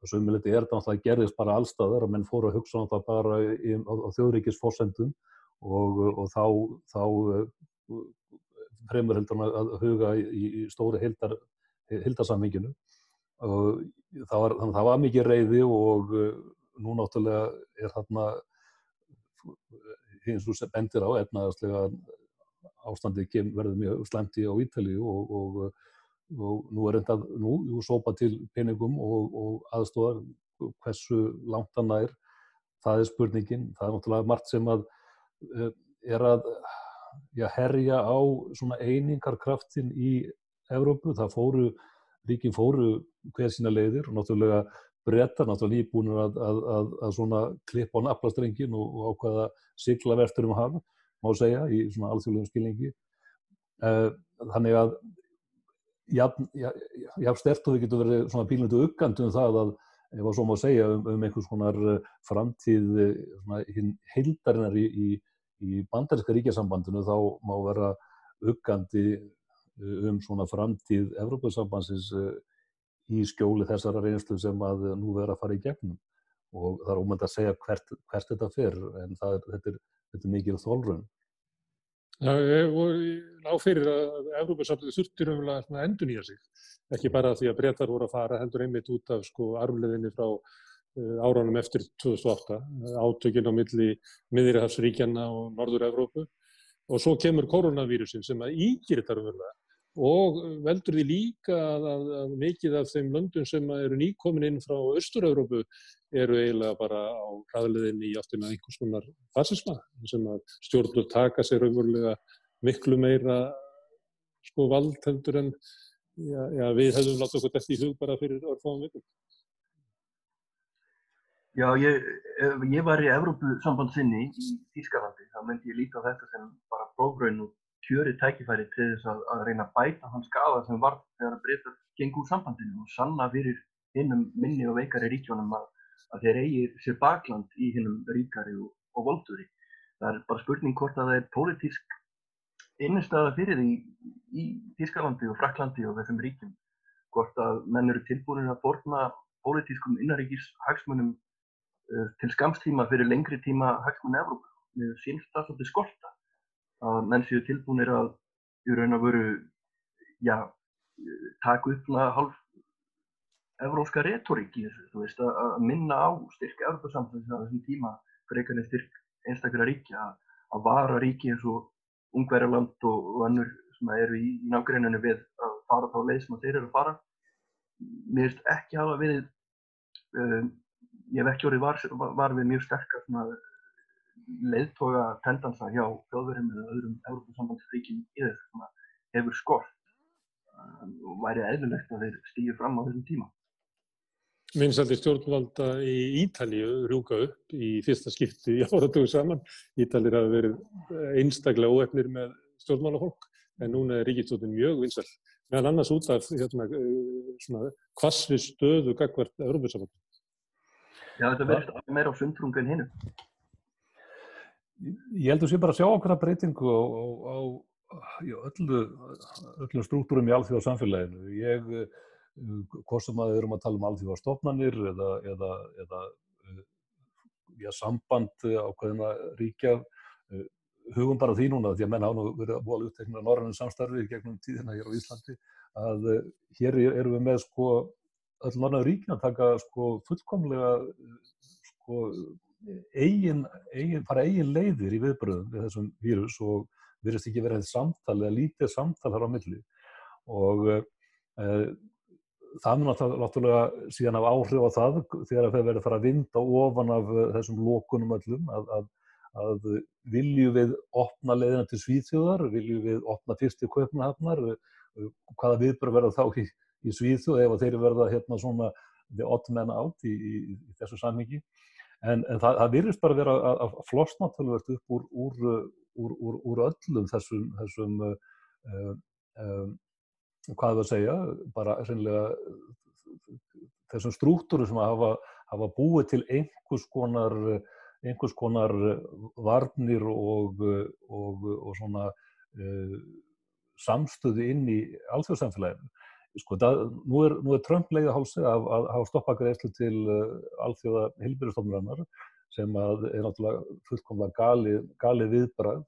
sömulegt er þetta náttúrulega gerðist bara allstaðar að menn fóru að hugsa um það bara á, á þjóðríkisforsendum og, og þá, þá fremur heldur hann að huga í, í stóri og það var, það var mikið reyði og nú náttúrulega er þarna hins og sem bendir á efnaðarslega ástandi verður mjög slemti á Ítali og, og, og nú er þetta nú, jú, sópa til peningum og, og aðstofar hversu langt hann nær það er spurningin, það er náttúrulega margt sem að eh, er að já, herja á einingarkraftin í Evrópu, það fóru ríkin fóru hver sína leiðir og náttúrulega brettar náttúrulega nýbúinur að, að, að, að svona klippa á naflastrengin og, og ákvaða sigla vertur um haf, má segja, í svona alþjóðlegum skilningi. Uh, þannig að já, stert og við getum verið svona bílundu uppgand um það að, ef að svo má segja, um, um einhvers konar eh, framtíð eh, svona heildarinnar í, í, í bandaríska ríkjasambandinu þá má vera uppgandi um svona framtíð Evrópussambansins í skjóli þessara reynslu sem að nú verður að fara í gegnum og það er ómönd að segja hvert, hvert þetta fer en er, þetta, er, þetta er mikið þólrun. Já, ég lág fyrir að Európa-samtlið þurftir umlega að endur nýja sig, ekki bara því að breytar voru að fara heldur einmitt út af sko arfleðinni frá uh, áránum eftir 2008, átökinn á milli miðrihafsríkjana og Norður-Európu og svo kemur koronavírusin sem að ígir þetta umlega og veldur því líka að, að, að mikið af þeim löndum sem eru nýkomin inn frá Östur-Európu eru eiginlega bara á hraðleðinni í áttina einhvers konar fasisma sem að stjórnur taka sér auðvörlega miklu meira sko vald heldur en já, já, við hefðum látað okkur þetta í hug bara fyrir orðfáðum vikum. Já, ég, ef ég var í Evrópu sambandsinni í Þýskalandi þá myndi ég líka þetta sem bara prófraun og kjöri tækifæri til þess að, að reyna að bæta hans skaða sem var þegar að breyta gengur sambandinu og sanna fyrir hinnum minni og veikari ríkjónum að, að þeir eigi sér bakland í hinnum ríkari og, og volduri. Það er bara spurning hvort að það er pólitísk innistæða fyrir því í Þískalandi og Fraklandi og þessum ríkjum hvort að menn eru tilbúinir að borna pólitískum innaríkis hagsmunum til skamstíma fyrir lengri tíma hagsmun Evróp. Það svolítið skorta að menn séu tilbúinir að í raun að veru já, taka upp halv evróska retorík í þessu, þú veist, að minna á styrk Európa-samfélags á þessum tíma einhvern veginn styrk einstaklega ríki að, að vara ríki eins og Ungverjaland og, og annur sem eru í, í nágreinunni við að fara þá leið sem þeir eru að fara mér finnst ekki hafa við um, ég hef ekki orðið var, var við mjög sterkar svona leiðtoga tendansa hjá þjóðverðum eða öðrum Európa-sambandsfríkjum í þessu sem hefur skort og væri eðlulegt að þeir stýja fram á þessum tíma. Vinsandi stjórnvalda í Ítalíu rúka upp í fyrsta skipti í áratögu saman. Ítalir hafa verið einstaklega óefnir með stjórnmálafólk en núna er ríkistjóðin mjög vinsal. Meðan annars út af hérna, svona kvassri stöðu gagvart Európa-sambandu. Já, þetta verður meira á sundrungu en hinnu. Ég held að sé bara að sjá okkur að breytingu á, á, á öllu, öllu struktúrum í alþjóða samfélaginu. Ég, eh, hvort sem að við erum að tala um alþjóða stofnanir eða, eða, eða eh, já, samband ákveðina ríkja, eh, hugum bara því núna því að menn hafa verið að búa úttekna norrannum samstarfi gegnum tíðina hér á Íslandi að hér erum við með sko öll norrannum ríkina taka sko fullkomlega sko eigin, eigin, fara eigin leiðir í viðbröðum við þessum vírus og virðist ekki verið samtal eða lítið samtal þar á milli. Og e, það mun náttúrulega síðan af áhrif á það þegar það verður að fara að vinda ofan af eh, þessum lókunum öllum að, að, að vilju við opna leiðina til Svíþjóðar, vilju við opna fyrst í Kaupnahafnar, eh, hvaða viðbröð verður þá í, í Svíþjóð ef þeir verða hérna svona the odd man out í, í, í þessu samhengi En, en það, það virðist bara vera að, að flosna tölvöld upp úr, úr, úr, úr öllum þessum, þessum uh, um, hvað við að segja, bara reynilega þessum strúktúru sem hafa, hafa búið til einhvers konar, einhvers konar varnir og, og, og svona uh, samstöðu inn í alþjóðsamfélaginu. Sko, það, nú, er, er Trump leiðið hálsi að hafa stoppað greiðslu til uh, alþjóða heilbyrjastofnurinnar sem að er náttúrulega fullkomlega gali, gali viðbrað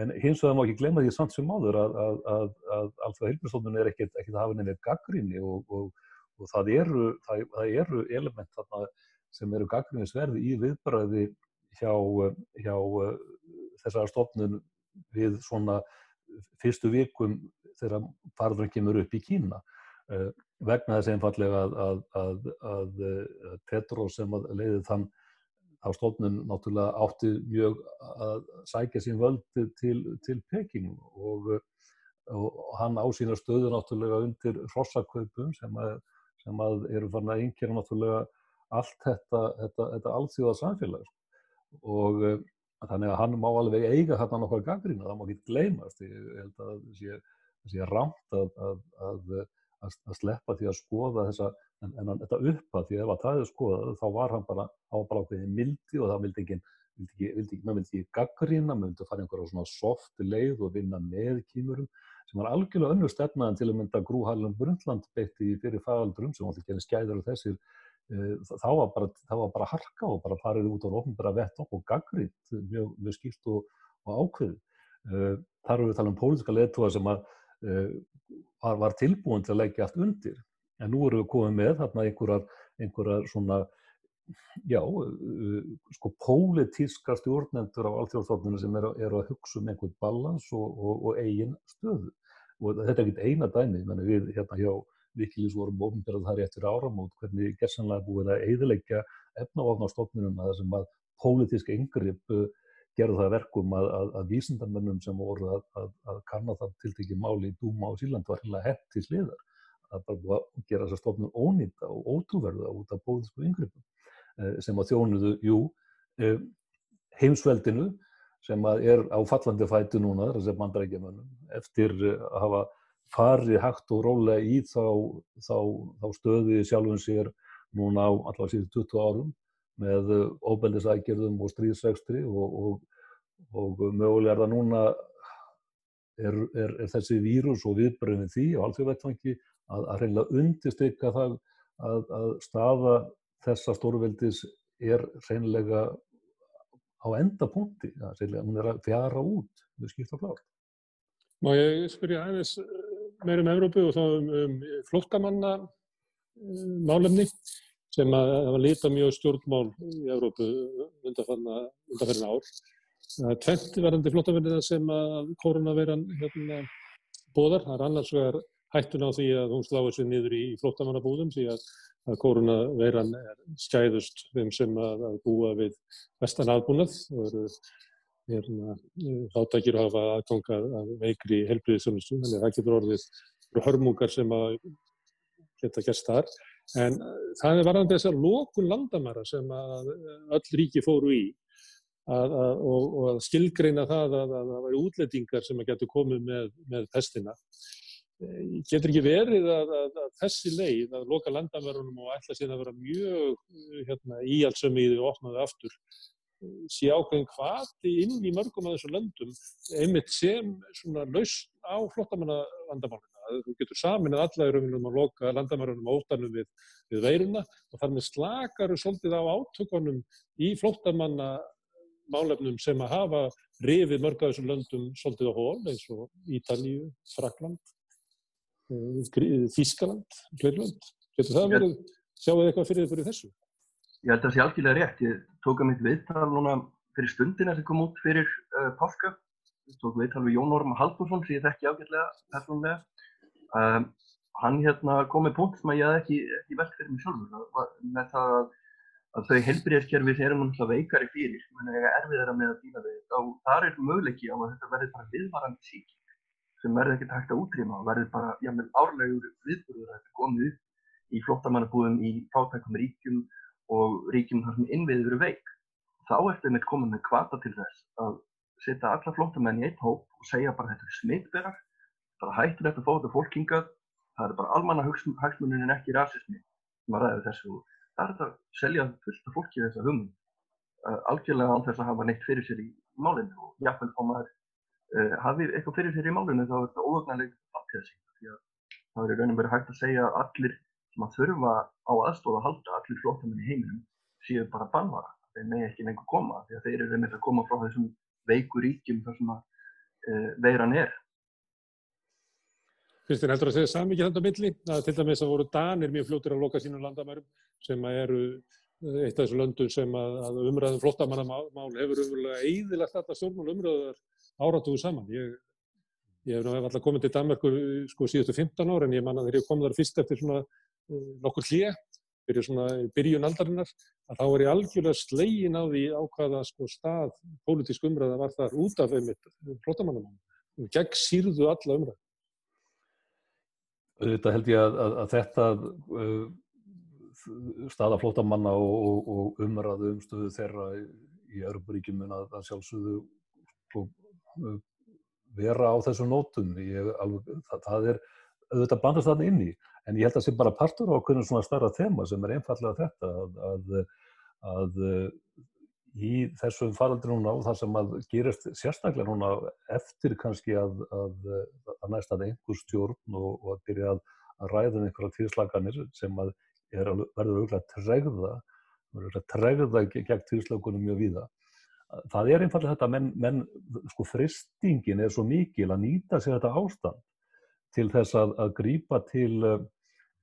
en hins vegar má ekki glemja því samt sem áður að, að, að, að alltaf heilbjörnstofnun er ekkert að hafa nefnir gaggrinni og, og, og það, eru, það, það eru element þarna sem eru gaggrinnisverði í viðbræði hjá, hjá þessara stofnun við svona fyrstu vikum þegar farðurinn kemur upp í Kína. uh, vegna þess einfallega að, að, að Tetros sem leiði þann á stofnun náttúrulega átti mjög að sækja sín völdi til, til Peking og, og hann á sína stöðu náttúrulega undir hrossakaupum sem, sem að eru farin að yngja náttúrulega allt þetta, þetta, þetta allþjóða samfélag og þannig að hann má alveg eiga þarna nokkar gaggrina, það má ekki gleymast. Ég held að það sé rámt að, að, að, að sleppa því að skoða þessa en, en þetta uppa því ef að það er skoðað þá var hann bara á bara ákveðin mildi og það vildi ekki, maður vildi ekki gaggrina, maður vildi fara einhverja svona soft leið og vinna með kýmurum sem var algjörlega önnur stefna en til að mynda Grúhælum Brundtland beitti fyrir fagaldrum sem alltaf gerði skæðar og þessir e, þá var bara, var bara harka og bara farið út á ofnbæra vett og gaggrið mjög, mjög skýrt og, og ákveð e, þar eru við tala um pólítiska leðtúa sem að var, var tilbúin til að leggja allt undir en nú erum við komið með þarna einhverjar, einhverjar svona, já, uh, sko pólitíska stjórnendur á alþjóðstofnunum sem eru er að hugsa um einhvern balans og, og, og eigin stöðu. Og þetta er ekkert eina dæmi, menn við hérna hjá Vikilís vorum ofinberðað þar eftir áramót hvernig gerðsanlega búið að eiðilegja efnavafnarstofnunum að þessum að pólitíska yngripp uh, gerðu það verkum að, að, að vísindamennum sem voru að, að kanna það tiltekið máli í Dúma og Síland var hérna hett til sliðar að bara gera þessa stofnun ónýta og ótrúverða út af bóðisku yngrippum eh, sem að þjónuðu, jú, eh, heimsveldinu sem að er á fallandi fætu núna, þess að bandrækjumönnum, eftir eh, að hafa farið hægt og rólega í þá, þá, þá stöði sjálfum sér núna á allavega síðan 20 árum með óbeldisækjörðum og stríðsregstri og, og, og mögulega er það núna er, er, er þessi vírus og viðbröðin því á alþjóðvettfangi að, að reynilega undirstryka það að, að staða þessa stórveldis er reynilega á endapunkti, hún er að fjara út við skipta klár. Má ég spyrja aðeins eh, meira um Evrópu og þá um, um flóttamanna um, málefni sem hafa lita mjög stjórnmál í Evrópu undanferðin ár. Það tventi verðandi flóttamennina sem að koronaveiran hérna, bóðar. Það er annars vegar hættun á því að hún sláði sér niður í flóttamannabúðum því að, að koronaveiran er skæðust þeim sem að, að búa við vestan aðbúnað og eru hérna, þáttakir hafa aðgangað að veikri helbriðisjónustu, þannig að það getur orðið hörmungar sem að geta gerst þar. En það er varðan þess að lókun landamæra sem að öll ríki fóru í að, að, og, og að skilgreina það að það væri útlettingar sem að getur komið með, með pestina. Getur ekki verið að, að, þessi leið að loka landamærunum og ætla sér að vera mjög hérna, íhaldsömiði og opnaði aftur sé ákveðin hvati inn í mörgum af þessum löndum einmitt sem lausn á flottamannalandamáruna þú getur samin að alla í rauninum að loka landamærunum ótanum við, við veiruna og þar með slakaru svolítið á átökunum í flottamanna málefnum sem að hafa rifið mörg af þessum löndum svolítið á hól eins og Ítalíu, Frakland Þískaland, Fleirland. Getur það verið, sjáu þið eitthvað fyrir fyrir þessu? Ég held að það sé algjörlega rétt. Ég tók að mitt viðtal núna fyrir stundina sem kom út fyrir uh, páska. Ég tók viðtal við Jón Orm Haldursson sem ég þekki ágjörlega, persónulega. Um, hann hérna kom með punkt sem að ég hef ekki, ekki velt fyrir mig sjálfur. Með það að, að þau helbriðarkerfi þeir eru náttúrulega veikari fyrir, menn að erfið þeirra með að díla við. Og þar er möguleiki á að þetta verði bara viðvarandi sík sem verður ekkert hægt að útrýma og verður bara, jámið, árlegur viðbúrður að þetta komi upp í flottamannabúðum í fátækum ríkjum og ríkjum þar sem innviðið eru veik. Þá ertu með komið með kvata til þess að setja alla flottamenn í eitt hóp og segja bara þetta er smittberar, bara hættur þetta að fá þetta fólkingað, það er bara almanna hagsmunin en ekki rasismi sem að ræða þessu. Það er þetta að selja fullt af fólki þessa hugmynd, uh, algjörlega án þess að hafa neitt fyrir sér í málinu og jáfnveg á maður uh, hafið eitthvað fyrir sér í málunum þá er þetta óögnarleg framtíðasík því að það er í rauninu verið hægt að segja að allir sem að þurfa á aðstóða að halda, allir flótamenn í heiminum séu bara bannvara þeir megi ekki lengur koma því að þeir eru með að koma frá þessum veiku ríkjum þar sem að uh, veiran er. Kristinn, heldur að segja sami ekki þetta milli? Að til dæmis að voru Danir mjög fljóttir að loka sínum landamærum sem eru eh, eitt af þessu löndum sem að, að umræðum flottamannamál hefur umverulega eðilagt alltaf stjórnmál umræðar áratugu saman. Ég, ég hef náttúrulega alltaf komið til Danmarkur sko síðustu 15 ára en ég manna þegar ég kom þar fyrst eftir svona uh, nokkur hlýja, fyrir svona byrjun aldarinnar, að þá var ég algjörlega slegin á því á hvaða sko stað pólitísk umræða var þar út af einmitt flottamannamál. Gegn sírðu alla umræða. Þetta held ég að, að, að þetta uh, staða flótamanna og, og, og umræðu um stöðu þeirra í Öruburíkjum mun að, að sjálfsögðu og, uh, vera á þessu nótum. Ég, alveg, það, það er auðvitað bandast þarna inn í, en ég held að það sé bara partur á hvernig svona starra þema sem er einfallega þetta að í þessum faraldi núna og það sem að gerist sérstaklega núna eftir kannski að, að, að næst að einhver stjórn og, og að byrja að, að ræða um einhverja týrslaganir sem að er, verður auðvitað tregða, verður tregða gegn týrslagunum mjög víða. Það er einfallega þetta, menn, menn sko fristingin er svo mikil að nýta sér þetta ástand til þess að, að grípa til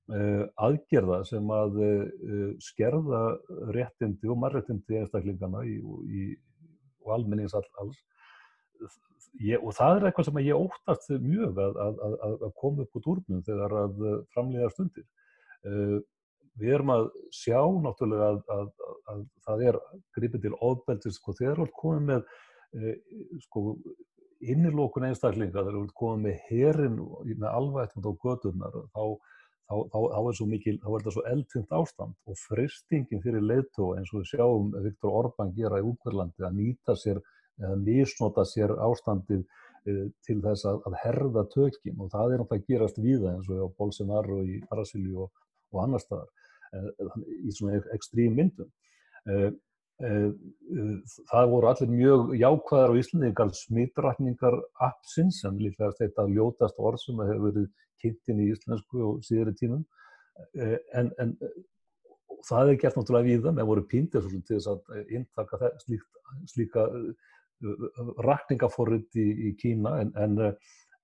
aðgerða sem að eh, skerða réttindi og marréttindi einstaklingana í, í, og almennings all, alls. Ég, og það er eitthvað sem ég óttast mjög að, að, að koma upp út úrnum þegar að framlega stundir. Uh, við erum að sjá náttúrulega að, að það er gripið til ofbeldis, sko, þegar við erum komið með uh, sko, innilókun einstaklinga, þegar við erum komið með herin með alvægt á gödunar, þá þá, þá, þá þá er þetta svo eldfimt ástand og fristingin fyrir leiðtó eins og við sjáum Viktor Orbán gera í Úkverlandi að nýta sér eða misnota sér ástandið e, til þess að, að herða tökinn og það er náttúrulega að gerast víða eins og á Bolsonaro í Brasilíu og, og annar staðar e, í svona ekstrím myndum. E, það voru allir mjög jákvæðar á Íslandi, ykkur smittrækningar appsins sem líklega þetta ljótast orð sem hefur verið kynntin í íslensku og síðri tímum. Eh, en, en það er gert náttúrulega við það með voru píndir til þess að intaka slíkt, slíka eh, rakningaforrið í, í Kína en, en,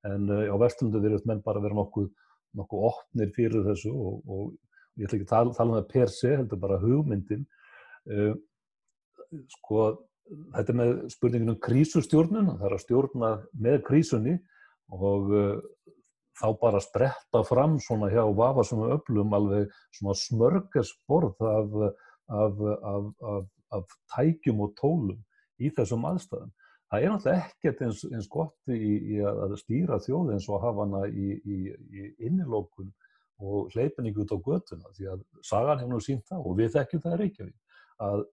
en á vestlundu verður menn bara vera nokkuð, nokkuð opnir fyrir þessu og, og ég ætla ekki að tala, tala um það per se, heldur bara hugmyndin. Uh, sko þetta er með spurningin um krísustjórnun það er að stjórna með krísunni og uh, þá bara spretta fram svona hjá vafa svona öflum alveg svona smörgersborð af, af, af, af tækjum og tólum í þessum aðstæðum. Það er náttúrulega ekkert eins, eins gott í, í að stýra þjóði eins og að hafa hana í, í, í innilókun og hleypningu út á götuna því að sagan hefur nú sínt það og við þekkjum það Reykjavík að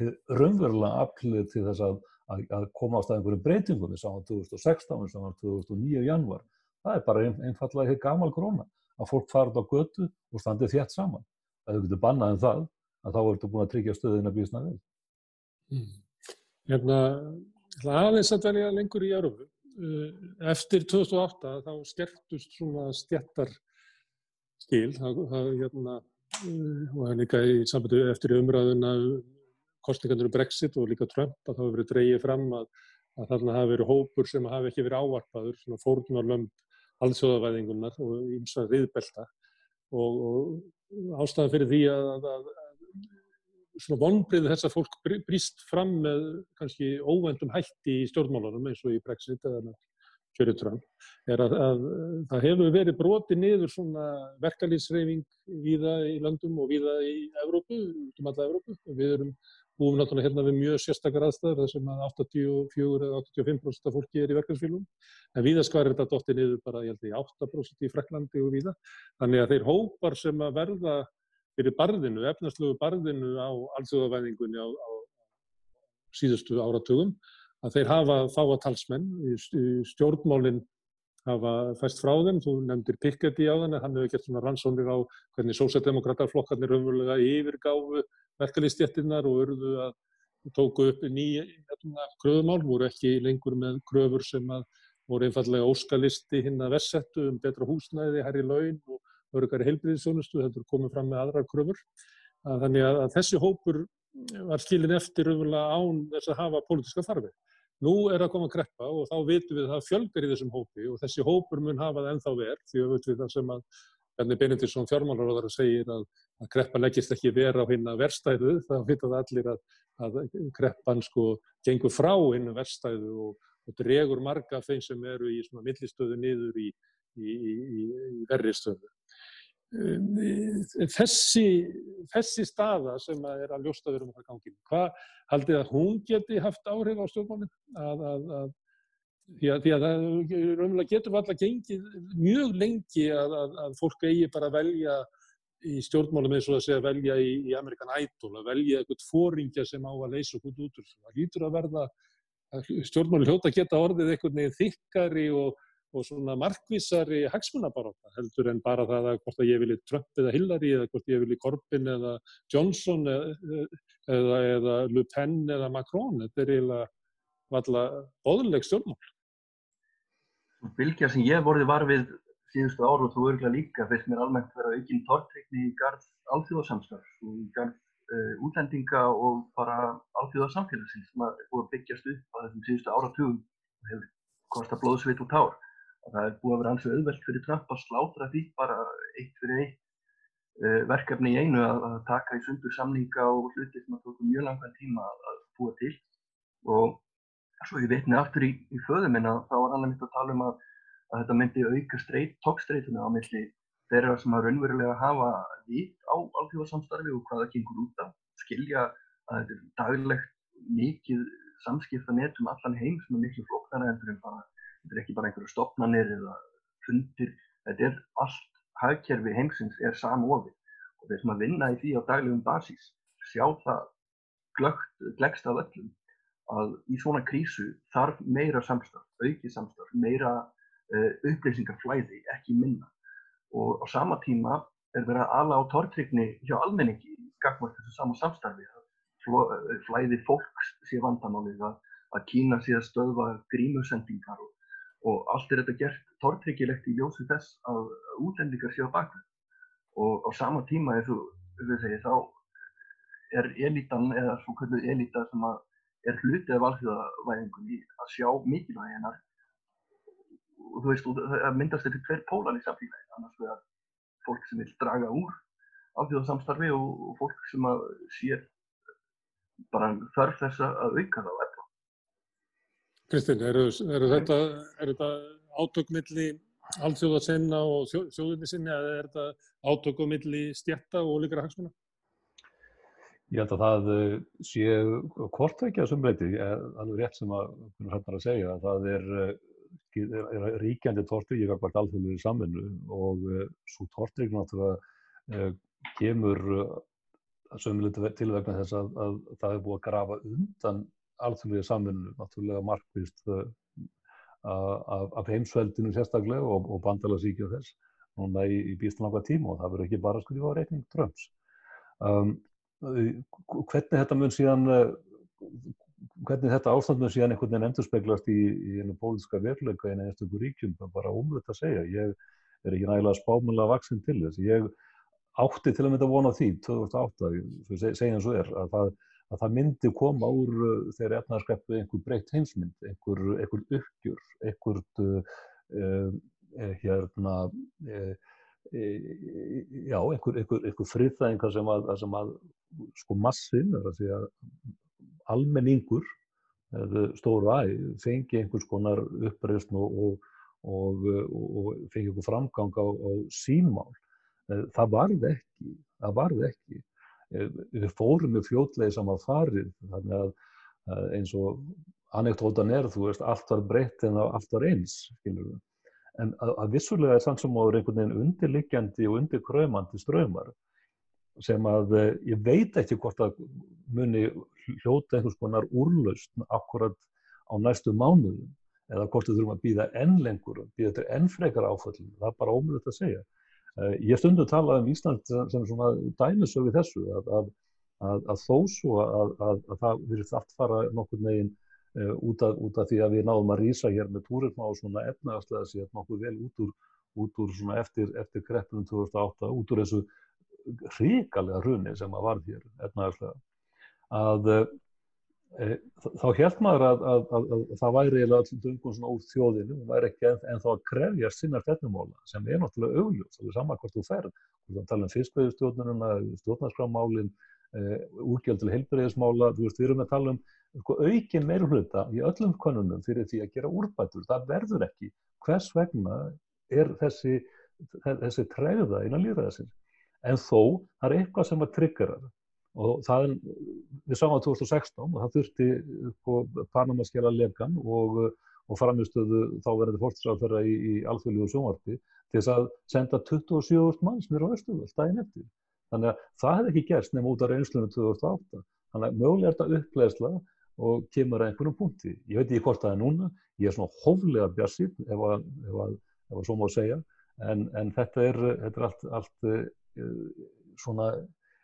raunverulega afklið til þess að, að, að koma á stað einhverju breytingum við sáum 2016, við sáum 2009 januar það er bara einfallega hér gamal gróna að fólk farið á götu og standið þétt saman. Það hefur getið bannað en það að þá ertu búin að tryggja stöðin að bísna við. Mm. Hérna, aðeins að velja lengur í Európu. Uh, eftir 2008 þá skertust svona stjættar skil það, það, hérna, uh, og það er líka í sambundu eftir umræðuna kostningarnir um Brexit og líka Trump að það hefur verið dreyið fram að, að þarna hafi verið hópur sem hafi ekki verið ávarpaður, svona fórnarlömp alþjóðavæðingunar og ímsa viðbelta og, og ástæðan fyrir því að, að, að svona vonbrið þess að fólk brýst fram með kannski óvendum hætti í stjórnmálunum eins og í Brexit eða með kjörutrömm er að, að það hefur verið broti niður svona verkalýsreifing víða í landum og víða í Evrópu, út um alla Evrópu. Við erum búum náttúrulega hérna við mjög sérstakar aðstæður þar sem að 84 eða 85% af fólki er í verkefnsfélum en víðaskvar er þetta dóttið niður bara ég held ég 8% í Freklandi og víða. Þannig að þeir hópar sem að verða fyrir barðinu, efnarslögu barðinu á alþjóðavæðingunni á, á síðustu áratugum að þeir hafa fáa talsmenn. Stjórnmálinn hafa fæst frá þeim, þú nefndir Piketty á þannig, hann hefur gert svona rannsónir á hvernig sósætdemokraterflokkarnir umvölulega yfirgáfu verkalýstjættinnar og urðu að tóku upp nýja kröðumál, voru ekki lengur með kröfur sem að voru einfallega óskalisti hinn að vessettu um betra húsnæði, herri laun og örugari heilbriðisjónustu, þetta er komið fram með aðra kröfur. Að þannig að, að þessi hópur var skilin eftir umvöla án þess að hafa pólitíska þarfi. Nú er að koma að kreppa og þá vitum við að það fjölgar í þessum hópi og þessi hópur mun hafa það ennþá verð því að við það sem að Bjarni Benediktsson fjármálaróðar segir að, að kreppa leggist ekki vera á hinna verstæðu, það vitað allir að, að kreppan sko gengur frá hinnu verstæðu og, og dregur marga þeim sem eru í svona millistöðu niður í, í, í, í verri stöðu. Um, þessi, þessi staða sem að er að ljósta verið um það ganginu, hvað haldið að hún geti haft áhrif á stjórnmálinn að, að því að, því að það raunverulega getur alltaf gengið mjög lengi að, að, að fólk eigi bara að velja í stjórnmálum eins og að segja velja í, í Amerikan Idol, að velja eitthvað fóringja sem á að leysa okkur út úr. Það lítur að verða, stjórnmálum hljóta geta orðið eitthvað neðið þykkari og, og svona markvísari hagsmunabaróta heldur en bara það að hvort að ég vilji Trump eða Hillary eða hvort ég vilji Corbyn eða Johnson eða, eða, eða Le Pen eða Macron. Þetta er eiginlega valla óðurleg stjórnmál. Bilgja sem ég vorði var við síðustu ár og þú örgulega líka finnst mér almennt vera aukinn tortrykni í garð alþjóðarsamstarf og í garð uh, útlendinga og bara alþjóðarsamfélagsins sem er búið að byggjast upp að þessum síðustu áratugum og hefur kostað blóðsveit og tár. Og það er búið að vera ansveg auðvelt fyrir Trump að slátra því bara eitt fyrir eitt uh, verkefni í einu að, að taka í sundur samninga og hluti sem að tóku mjög langan tíma að búa til og svo ég vitni aftur í, í föðu minna þá var hann að mynda að tala um að, að þetta myndi auka tókstreituna á milli þeirra sem að raunverulega hafa vít á alþjóðarsamstarfi og hvaða gengur út af, skilja að þetta er daglegt mikið samskipta netum allan heim sem er miklu flokknara endur en þetta er ekki bara einhverju stopnarnir eða fundir, þetta er allt hagkerfi heimsins er samofið og þeir sem að vinna í því á daglegum basís sjá það glögt, glegst af öllum að í svona krísu þarf meira samstaf, aukið samstaf, meira uh, upplýsingarflæði, ekki minna. Og á sama tíma er verið að ala á tortrykni hjá almenningi gagmast þessu sama samstarfi. Eh, flæði fólks sé vandamálið, að, að Kína sé að stöðva grímusendingar og, og allt er þetta gert tortryggilegt í ljósu þess að útlendingar sé á bakverð. Og á sama tíma, eins og við segjum, þá er elitan eða svo kalluð elita sem að er hluti af alþjóðavæðingunni að sjá mikilvægi hennar og þú veist, það myndast þetta hver pólan í samfélagi, annars vegar fólk sem vil draga úr alþjóðasamstarfi og, og fólk sem að sér bara þarf þess að auka það á eftir. Kristinn, eru, eru þetta, þetta átökmilli alþjóðasenna og þjóðinni sinni eða er þetta átökumilli stjætta og líkara hagsmuna? Ég held að það eh, sé hvort ekki að sumleiti, alveg rétt sem að hérna að segja, að það er, eh, er ríkjandi tortryggja hvert alþjóðlega samvinnu og eh, svo tortryggja náttúrulega kemur sumleiti til vegna þess að, að það er búið að grafa undan alþjóðlega samvinnu, náttúrulega markvist af, heimsveldinu sérstaklega og, og bandalarsíkja þess núna í, í býstalanga tíma og það verður ekki bara að skrifa á reikning dröms. Um, hvernig þetta mun síðan eh, hvernig þetta ástand mun síðan einhvern veginn endur speglast í, í einu pólitíska veruleika en einstaklega ríkjum, bara ómulett að segja. Ég er ekki nægilega spámulega vaksinn til þess, ég átti til að mynda vona því 2008, segja eins og er að það, að það myndi koma úr uh, þeirri efnarskreppu einhver breytt heimsmynd, einhver, einhver uppgjur, einhver uh, hérna uh, já, einhver, einhver, einhver friðþæðingar sem að, sem að sko massin, það er að segja almenningur, stóru æg, fengi einhvers konar uppreysn og, og, og, og fengi einhver framgang á, á sínmál. Eh, það varði ekki, það varði ekki. Eh, við fórum með fljótlega saman farið, þannig að eins og anekdótan er, þú veist, allt var breytt en allt var eins, skilur við. En að, að vissulega er samt sem áður einhvern veginn undirliggjandi og undirkröymandi ströymar sem að eh, ég veit ekki hvort að muni hljóta einhvers konar úrlausn akkurat á næstu mánuðum eða hvort við þurfum að býða enn lengur, býða þetta enn frekar áföllum, það er bara ómulett að segja. Eh, ég stundu að tala um Ísland sem svona dæmisögu þessu að, að, að, að þó svo að það virðist allt fara nokkur neginn uh, út, út af því að við náðum að rýsa hér með túrisma og svona efnaðarslega sér nokkuð vel út úr, út úr svona eftir, eftir kreppunum 2008, út úr þessu hrikalega hruni sem að varð hér efnaðarslega að e, þá held maður að, að, að, að það væri eiginlega öllum dungum svona úr þjóðinu og væri ekki en, þá að krefja sinna stefnumóla sem er náttúrulega augljóð, það er saman hvort þú ferð, þú tala um fiskveðustjórnununa, stjórnarskrámálinn, e, úrgjald til heilbreyðismála, þú veist, við erum að tala um sko, aukin meirulhauta í öllum konunum fyrir því að gera úrbætur, það verður ekki. Hvers vegna er þessi, þessi træða innan líðræðisins? En þó það er eitthvað sem að triggerar og það er, við sáum að 2016 og það þurfti på Panamaskjala legan og, og framistöðu þá verði fórtisráðferða í, í alþjóðlíu sjónvarpi til þess að senda 27 manns mér á Östuföld daginn eftir. Þannig að það hefði ekki gerst nefn út af reynslunum 2008. Þannig að mögulega er þetta upplegsla og kemur að einhvernum punkti. Ég veit ekki hvort það er núna, ég er svona hóflega bjassið ef að, ef að, ef að svo má segja, en, en þetta er, þetta er allt, allt svona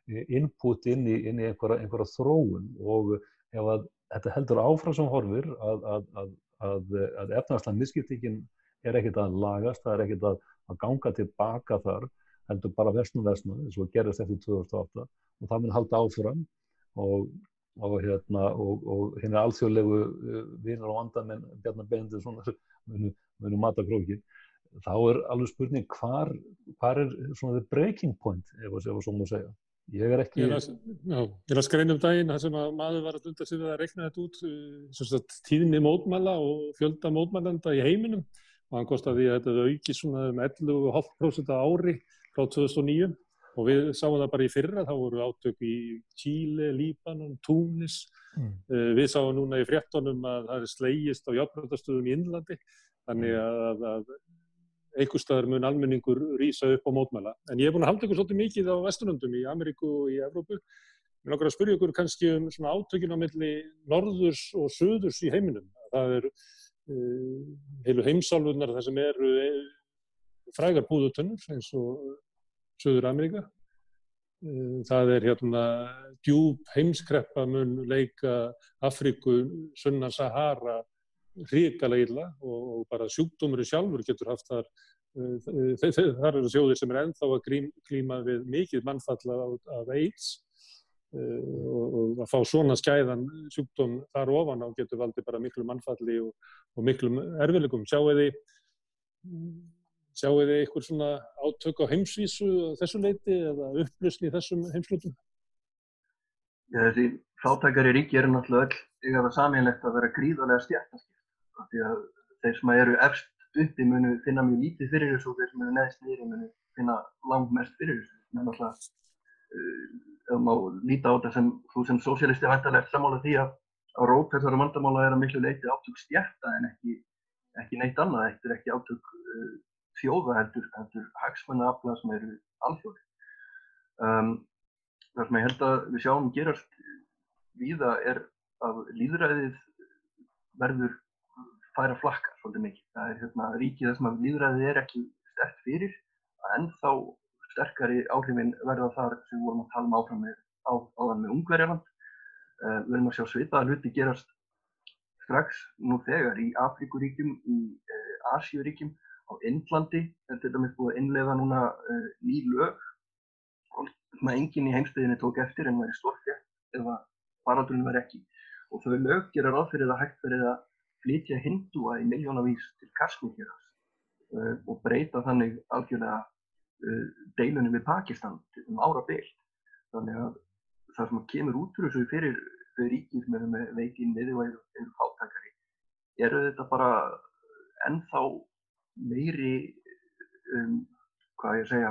eh, input inn í, inn í einhverja, einhverja þróun. Og ef að þetta heldur áfram sem horfir að, að, að, að efnarslan misskiptingin er ekkert að lagast, það er ekkert að ganga tilbaka þar, heldur bara versnum versnum eins og gerist eftir 2008 og það mun halda áfram. Og, og hérna og, og hérna alþjóðlegu eh, vinar og andamenn Bjarnar Beindur munu, munu mata krókið þá er alveg spurning hvar, hvar er svona the breaking point ef það sé að segja. Ég er ekki... Ég er að skreina um daginn þar sem að maður var að undar sig við að rekna þetta út eh, sagt, tíðinni mótmæla og fjölda mótmælanda í heiminum og hann kostaði að þetta auki svona um 11,5% ári frá 2009 og við sáum það bara í fyrra, þá voru átök í Chile, Líbanon, Túnis mm. við sáum núna í fréttonum að það er slegist á játbröndastöðum í Innlandi þannig að, að einhver staðar mun almenningur rýsa upp á mótmæla. En ég hef búin að halda ykkur svolítið mikið á vestunöndum í Ameríku og í Evrópu. Mér langar að spyrja ykkur kannski um svona átökin á milli norðurs og söðurs í heiminum. Það er uh, heilu heimsálfunar þar sem eru uh, frægar búðutönnur eins og Söður Ameríka. Uh, það er hérna djúb heimskreppa mun leika Afriku, Sunna Sahara ríkala illa og, og bara sjúkdómurinn sjálfur getur haft þar þar eru þjóðir sem er ennþá að klíma við mikið mannfalla af AIDS og að fá svona skæðan sjúkdóm þar ofan á getur valdi bara miklu mannfalli og, og miklu erfilegum. Sjáu þið sjáu þið einhver svona átök á heimsvísu þessu leiti eða upplösni í þessum heimslutum? Já, þessi fátækari ríki eru náttúrulega öll yfir að samílegt að vera gríðarlega stjættaskipt því að þeir sem eru efst uppi munu finna mjög lítið fyrir þessu og þeir sem eru neðst niður munu finna langt mest fyrir þessu. Er náttúrulega, uh, ef maður líta á þetta sem þú sem sósialisti hættilega sammála því að á rót þessari vandamála er að miklu leiti átök stjætta en ekki, ekki neitt annað. Þetta er ekki átök uh, þjóða heldur, heldur hagsmennaafla sem eru alþjóði. Um, það sem ég held að við sjáum gerast víða er að líðræðið verður færa flakka svolítið mikið. Það er hérna ríkið þess að líðræðið er ekki stert fyrir að ennþá sterkari áhrifin verða þar sem vorum að tala um áfram með, á, áðan með Ungverjaland. Uh, við erum að sjá svipaða hluti gerast strax nú þegar í Afríkuríkjum, í uh, Asíuríkjum, á Indlandi. Þetta er þetta með búið að innlega núna uh, ný lög sem enginn í heimstöðinni tók eftir en væri stórfjart ef að faraldurinn var ekki. Og þau lög gera ráð fyrir að hægt verið að flytja hindúa í miljónavís til Kashmir uh, og breyta þannig algjörlega uh, deilunum við Pakistan um ára beilt. Þannig að það sem kemur út fyrir þessu fyrir ríkir með veikinn við og eru, eru fátækari eru þetta bara ennþá meiri, um, hvað ég segja,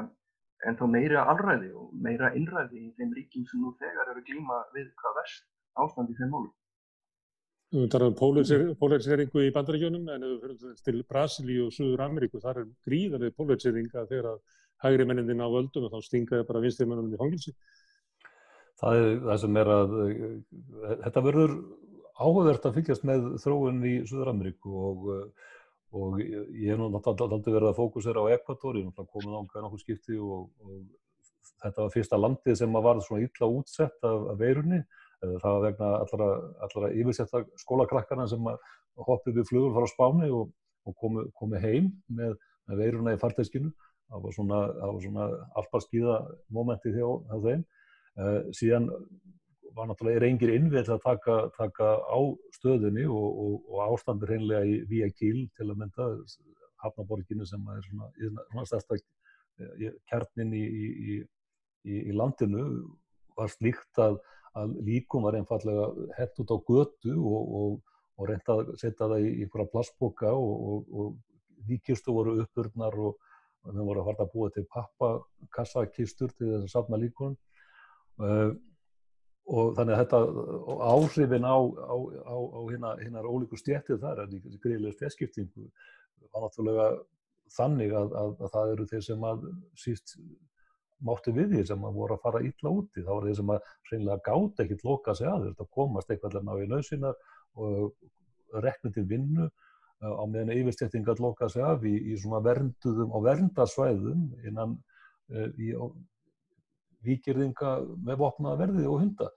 ennþá meira alræði og meira innræði í þeim ríkjum sem nú þegar eru glíma við hvað verst ástand í þeim málum. Við talarum um polariseringu í bandaríkjónum en ef við fyrir til Brasilíu og Suður Ameríku þar er gríðarlega polariseringa þegar að hægri mennindin á völdum og þá stingaði bara vinstir mennunum í fangilsi. Það er það sem er að þetta verður áhugavert að fylgjast með þróun í Suður Ameríku og, og ég hef náttúrulega verið að fókusera á Ekvator, ég hef náttúrulega komið ánga nokkuð skipti og, og þetta var fyrsta landið sem var svona illa útsett af, af veirunni Það var vegna allra, allra yfirsetta skólakrakkana sem hoppið við flugur fara á spáni og, og komu, komu heim með, með veiruna í farteskinu. Það var svona, svona alparskíða mómenti hjá þeim. Uh, síðan var náttúrulega reyngir innvið að taka, taka á stöðunni og, og, og ástandur hreinlega í Vía Kíl til að mynda Hafnaborginu sem er svona, svona stærsta eh, kjarnin í, í, í, í landinu var slíkt að, að líkum var einfallega hett út á götu og, og reynda að setja það í einhverja plassboka og líkistu voru uppurnar og við vorum að fara að búa til pappakassakistur til þess að safna líkunum. Uh, og þannig að þetta áhrifin á, á, á, á hinnar ólíku stjættið þar, þessi greiðlega stjætskiptingu var náttúrulega þannig að, að, að það eru þeir sem að síst mátti við því sem að voru að fara ítla úti, það voru þeir sem að hreinlega gátt ekkert loka sig að. Þetta komast eitthvað ná í nöðsina og rekna til vinnu á meðan yfirstjættingar loka sig af í, í svona vernduðum og verndarsvæðum innan uh, í víkirðinga með vopnaða verði og hunda.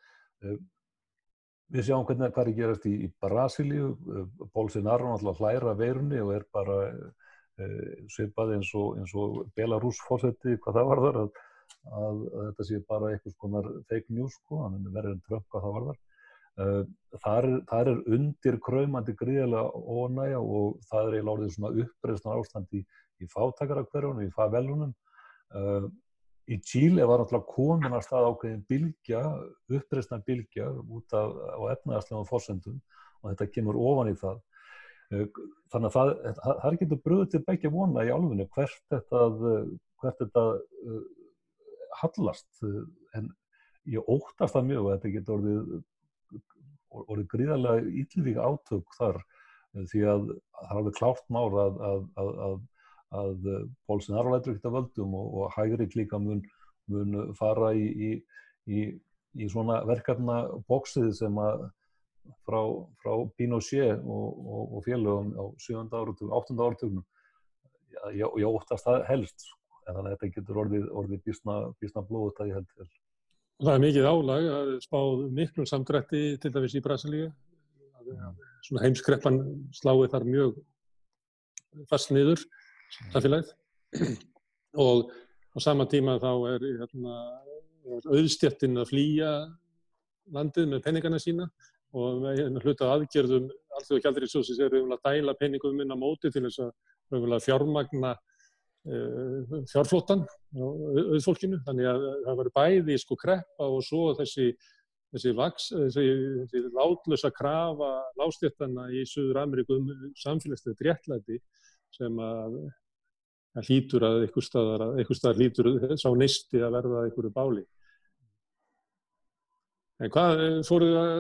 Við sjáum hvernig það er gerast í, í Brasilíu, Bolsonaro náttúrulega hlæra veirunni og er bara uh, svipað eins og, og Belarus fórseti hvað það var þar að, að, að þetta sé bara eitthvað skonar fake news sko, hann er verið en tröfn hvað það var þar. Uh, þar, þar er undir kræmandi gríðilega ónæja og það er eiginlega orðið svona uppreysnar ástand í, í fátakarakverjunum, í favelunum. Uh, Í Chile var náttúrulega komin að stað ákveðin bilgja, uppreysna bilgja út af, á efnaðarslegum fórsendum og þetta kemur ofan í það. Eh, þannig að það, það er getur bröðið til begja vona í álfunni hvert þetta, hvert þetta hallast en ég óttast það mjög að þetta getur orðið, orðið gríðarlega ítlvík átök þar því að það er alveg klárt mára að, að, að að eh, Bolsonaro lætur ekkert að völdum og, og hægri klíka mun, mun fara í, í, í, í svona verkefna bóksið sem að frá, frá Pinochet og, og, og félögum á 7. áratugum, 8. áratugum ég, ég óttast það helst sko. Þannig að þetta getur orðið, orðið bísna, bísna blóðut að ég held vel. Það er mikið álag að spáð miklum samdrætti til dæmis í Brasilíu. Svona heimskreppan sláði þar mjög fast niður samfélagið og á sama tíma þá er, hérna, auðstjættin að flýja landið með peningana sína og með hluta aðgerðum allþjóðu kjaldir í sjósins er að dæla penningum inn á móti til þess að fjármagna fjárflótan á auðfólkinu þannig að það var bæði sko kreppa og svo þessi þessi, vaks, þessi, þessi látlösa krafa lástjættana í Suður Ameríku um samfélagslega dréttlæti sem að það hlýtur að einhver staðar, einhver staðar hlýtur sá neisti að verða einhverju báli. En hvað, eh, fóruð að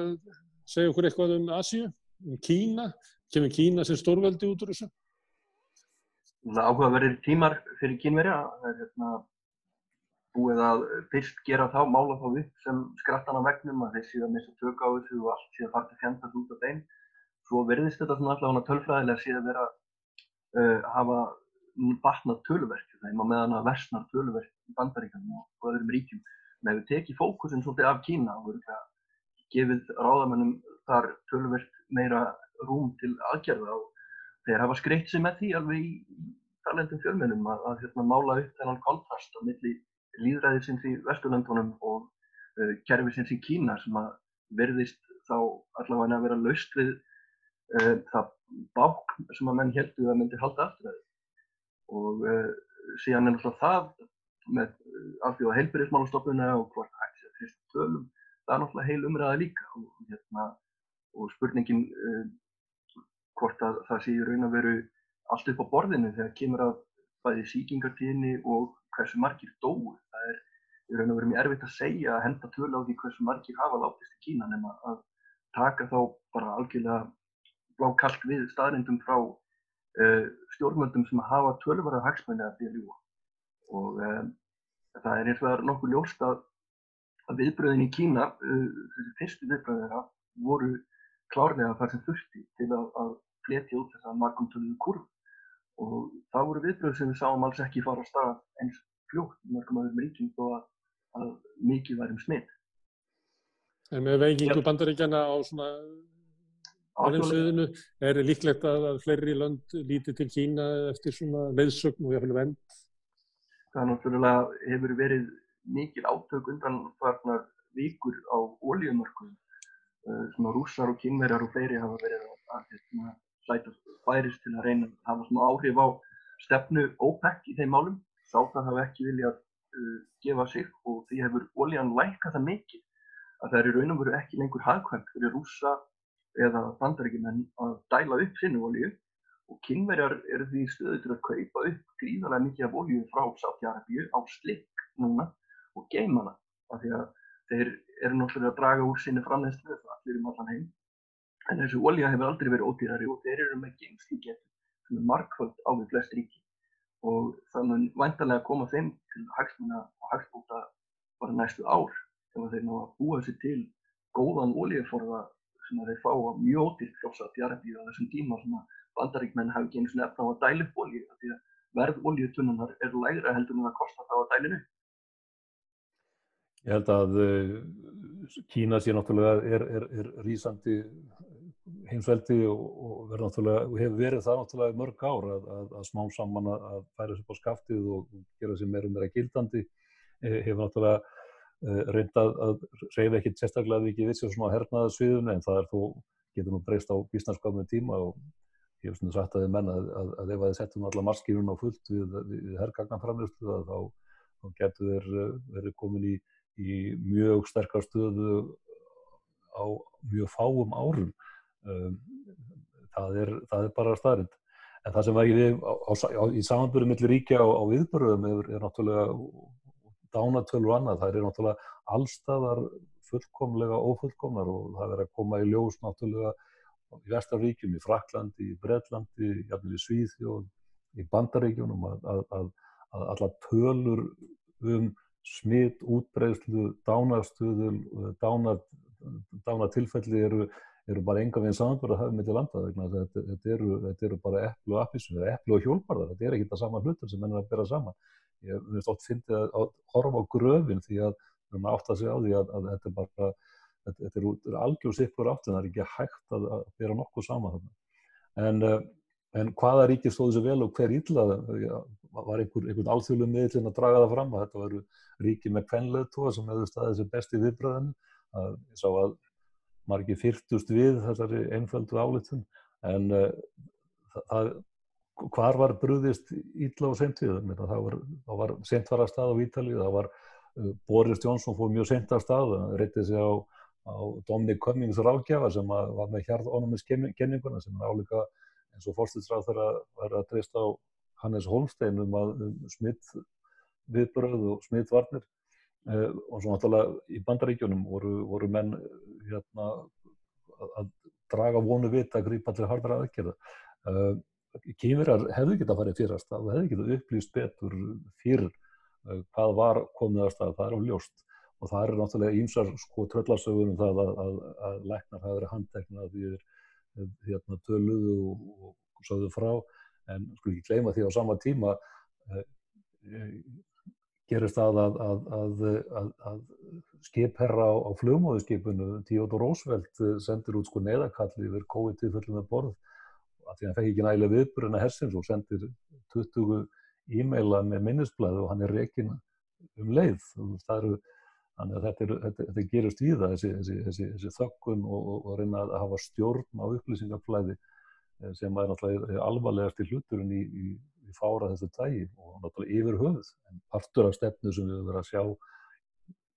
segja okkur eitthvað um Asíu, um Kína, kemur Kína sem stórveldi út úr þessu? Áhugaverðir tímar fyrir kínverja, það er hérna búið að fyrst gera þá, mála þá upp sem skrattan á vegnum að þeir síðan missa tök á þessu og allt farið að fjandast út af þeim. Svo verðist þetta svona allavega tölfræðilega vera að uh, hafa batnað tölverk þeim á meðan að versnar tölverk í bandaríkanum og öðrum ríkjum. En ef við tekið fókusin svolítið af Kína og gefið ráðamennum þar tölverk meira rúm til aðgerða og þeir hafa skreitt sig með því alveg í talendum fjölmennum að, að hérna, mála upp þennan kontrast á milli líðræðisins í Vesturlandunum og uh, kerfisins í Kína sem að verðist þá allavega að vera laust við uh, það bák sem að menn heldur að myndi halda aftur að og uh, síðan er náttúrulega það með alþjóða heilbyrðismálastofnuna og hvort að trista tölum, það er náttúrulega heil umræða líka og, hérna, og spurningin hvort að það sé í raun að veru allt upp á borðinu þegar kemur að bæði síkingartíðinni og hversu margir dói. Það er í raun að veru mjög erfitt að segja að henda tölu á því hversu margir hafa látist í Kína nema að taka þá bara algjörlega blákallt við staðrindum frá uh, stjórnmöldum sem hafa tölvara hagsmenni að því að ljúa. Og um, það er eins og það er nokkuð ljóst að, að viðbröðin í Kína, uh, þessi fyrstu viðbröðin þeirra, voru klárlega þar sem þurfti til að, að fletja út þess að margum töluðu kurv. Og það voru viðbröð sem við sáum alls ekki fara á stað eins fljótt í mörgum aðeins ríkjum þó að, að mikið værum smitt. En með veikingu bandaríkjana á svona Alheimsviðinu er líklegt að, að fleiri lönd líti til Kína eftir svona leiðsögn og jáfnveg vend? Það náttúrulega hefur verið mikil átök undan farnar vikur á oljumörkuðum uh, sem að rússar og kynverjar og fleiri hafa verið að, að hérna, sæta færist til að reyna að hafa smá áhrif á stefnu OPEC í þeim málum. Sátar hafa ekki viljað uh, gefa sig og því hefur oljan lækkað það mikið að það er í raun og veru ekki lengur hagkvæmt fyrir rússa eða bandaríkjumenn að dæla upp sinni olju og kynverjar eru því stöðu til að kaupa upp gríðarlega mikið af olju frá Sáti-Arabíu á slikk núna og geima hana. Af því að þeir eru náttúrulega að draga úr sinni framleyslu allir um allan heim en þessu olja hefur aldrei verið ódýrari og þeir eru með geimsli getur sem er markvöld á við flest ríki og þannig vantarlega að koma þeim til hagsmuna og hagsbúta bara næstu ár ef þeir ná að búa sér til góðan oljuforða sem þeir fá mjög ódýrt frá Sáti-Arabíu á þessum tíma sem að bandaríkmenn hafi ekki eins og nefn á að dæla upp olju því að verð oljutunnunar er lægra heldur en það kostar þá að dælinu. Ég held að uh, Kína sé náttúrulega er, er, er rýsandi heimsveldi og, og hefur verið það náttúrulega mörg ár að, að, að smá saman að færa sér á skaftið og gera sér meira og meira gildandi, eh, hefur náttúrulega uh, reyndað að reyfa ekkert sérstaklega við sér svona hernaðasviðunni en það er þó, getur nú breyst á bísnarskapnum tíma og ég hef svona sagt að þið menna að, að, að ef að þið setjum alla marskýrun á fullt við, við herrgagnarframlöftu þá, þá getur þeir eh, verið komin í, í mjög sterkar stöðu á mjög fáum árum. Um, það, er, það er bara staðrind. En það sem við á, á, í samanbyrju millir ríkja á, á viðbörðum er, er náttúrulega dánatölu og annað. Það er náttúrulega allstaðar fullkomlega ófullkomnar og það er að koma í ljós náttúrulega í Vestaríkjum, í Fraklandi, í Breitlandi, í Svíðjóð, í Bandaríkjunum að, að, að, að alla tölur um smitt, útbreyslu, dánarstöðul, dánar, dánartilfelli eru, eru bara enga veginn samanbara að hafa með til landa. Þetta, þetta, eru, þetta eru bara epplu og appisum, eða epplu og hjólparðar, þetta er ekki það sama hlutur sem mennur að bera saman. Ég finnst oft fyndið að horfa á gröfin því að við erum að átta sig á því að þetta er bara þetta, þetta er algjör sikkur átt en það er ekki hægt að, að bera nokkuð saman þarna. En, eh, en hvaða ríkir stóðu sér vel og hver íllað var einhver, einhvern alþjóðlu miðlinn að draga það fram að þetta varu ríki með kvenleðtóa sem hefðu staðið sér best í viðbröðinu. Ég sá að margir fyrtust við þessari einföldu álitun en uh, það, hvar var brúðist ítla og sent við? Það var, var sent var að stað á Ítalið, það var uh, Boris Johnson fór mjög sent að stað, það reytið sig á á Dominic Cummings ráðgjafa sem var með hjarðónumiskenninguna sem er álíka eins og fórstinsráð þeirra var að treysta á Hannes Holstein um að um smitt viðbröð og smittvarnir eh, og svo náttúrulega í bandaríkjunum voru, voru menn hérna, að draga vonu vit að grípa til hardara aðgerða. Eh, Kýmirar hefðu getað farið fyrrast, það hefðu getað upplýst betur fyrr eh, hvað var komið að stað, það er á ljóst. Og það eru náttúrulega ímsar sko tröllarsögur um það að, að, að læknar hafa verið handtekna því þeir hérna, töluðu og, og sögðu frá. En sko ekki gleyma því á sama tíma eh, eh gerist það að, að skipherra á, á flugmóðuskipinu Theodor Roosevelt eh, sendir út sko neðakalli yfir COVID-19 með borð. Af því að hann fekk ekki nægilega viðburina hersins og sendir 20 e-maila með minnisblæðu og hann er reygin um leið. Eru að þetta, er, þetta, þetta gerist í það, þessi, þessi, þessi, þessi þökkun og, og, og reyna að hafa stjórn á upplýsingaflæði eh, sem er náttúrulega alvarlegast í hluturinn í, í, í fára þessu tægi og náttúrulega yfir höfuð. En partur af stefnu sem við höfum verið að sjá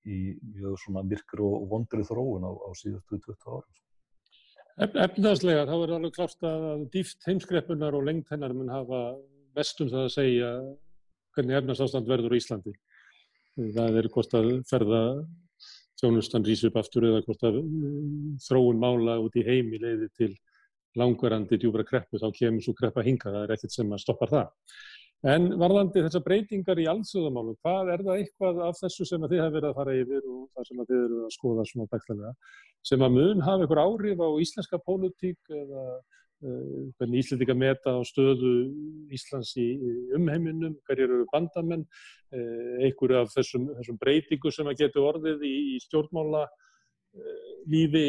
í mjög svona myrkur og vondri þróun á, á síðustu 20 árum. Efnaðslega, þá er alveg klart að dýft heimskreppunar og lengt hennar mun hafa vestum það að segja hvernig efnarsástand verður í Íslandi það er hvort að ferða þjónustan rýs upp aftur eða hvort að mm, þróun mála út í heimi leiði til langvarandi djúbra kreppu, þá kemur svo kreppa hinga, það er ekkert sem að stoppar það. En varðandi þessar breytingar í allsöðamálum, hvað er það eitthvað af þessu sem að þið hafa verið að fara yfir og það sem að þið eru að skoða svona dagstæðlega, sem að mun hafa einhver áhrif á íslenska pólitík eða Eh, hvernig Íslandika meta á stöðu Íslands í umheiminum, hverjir eru bandamenn, eh, einhverju af þessum, þessum breytingu sem að getur orðið í, í stjórnmála eh, lífi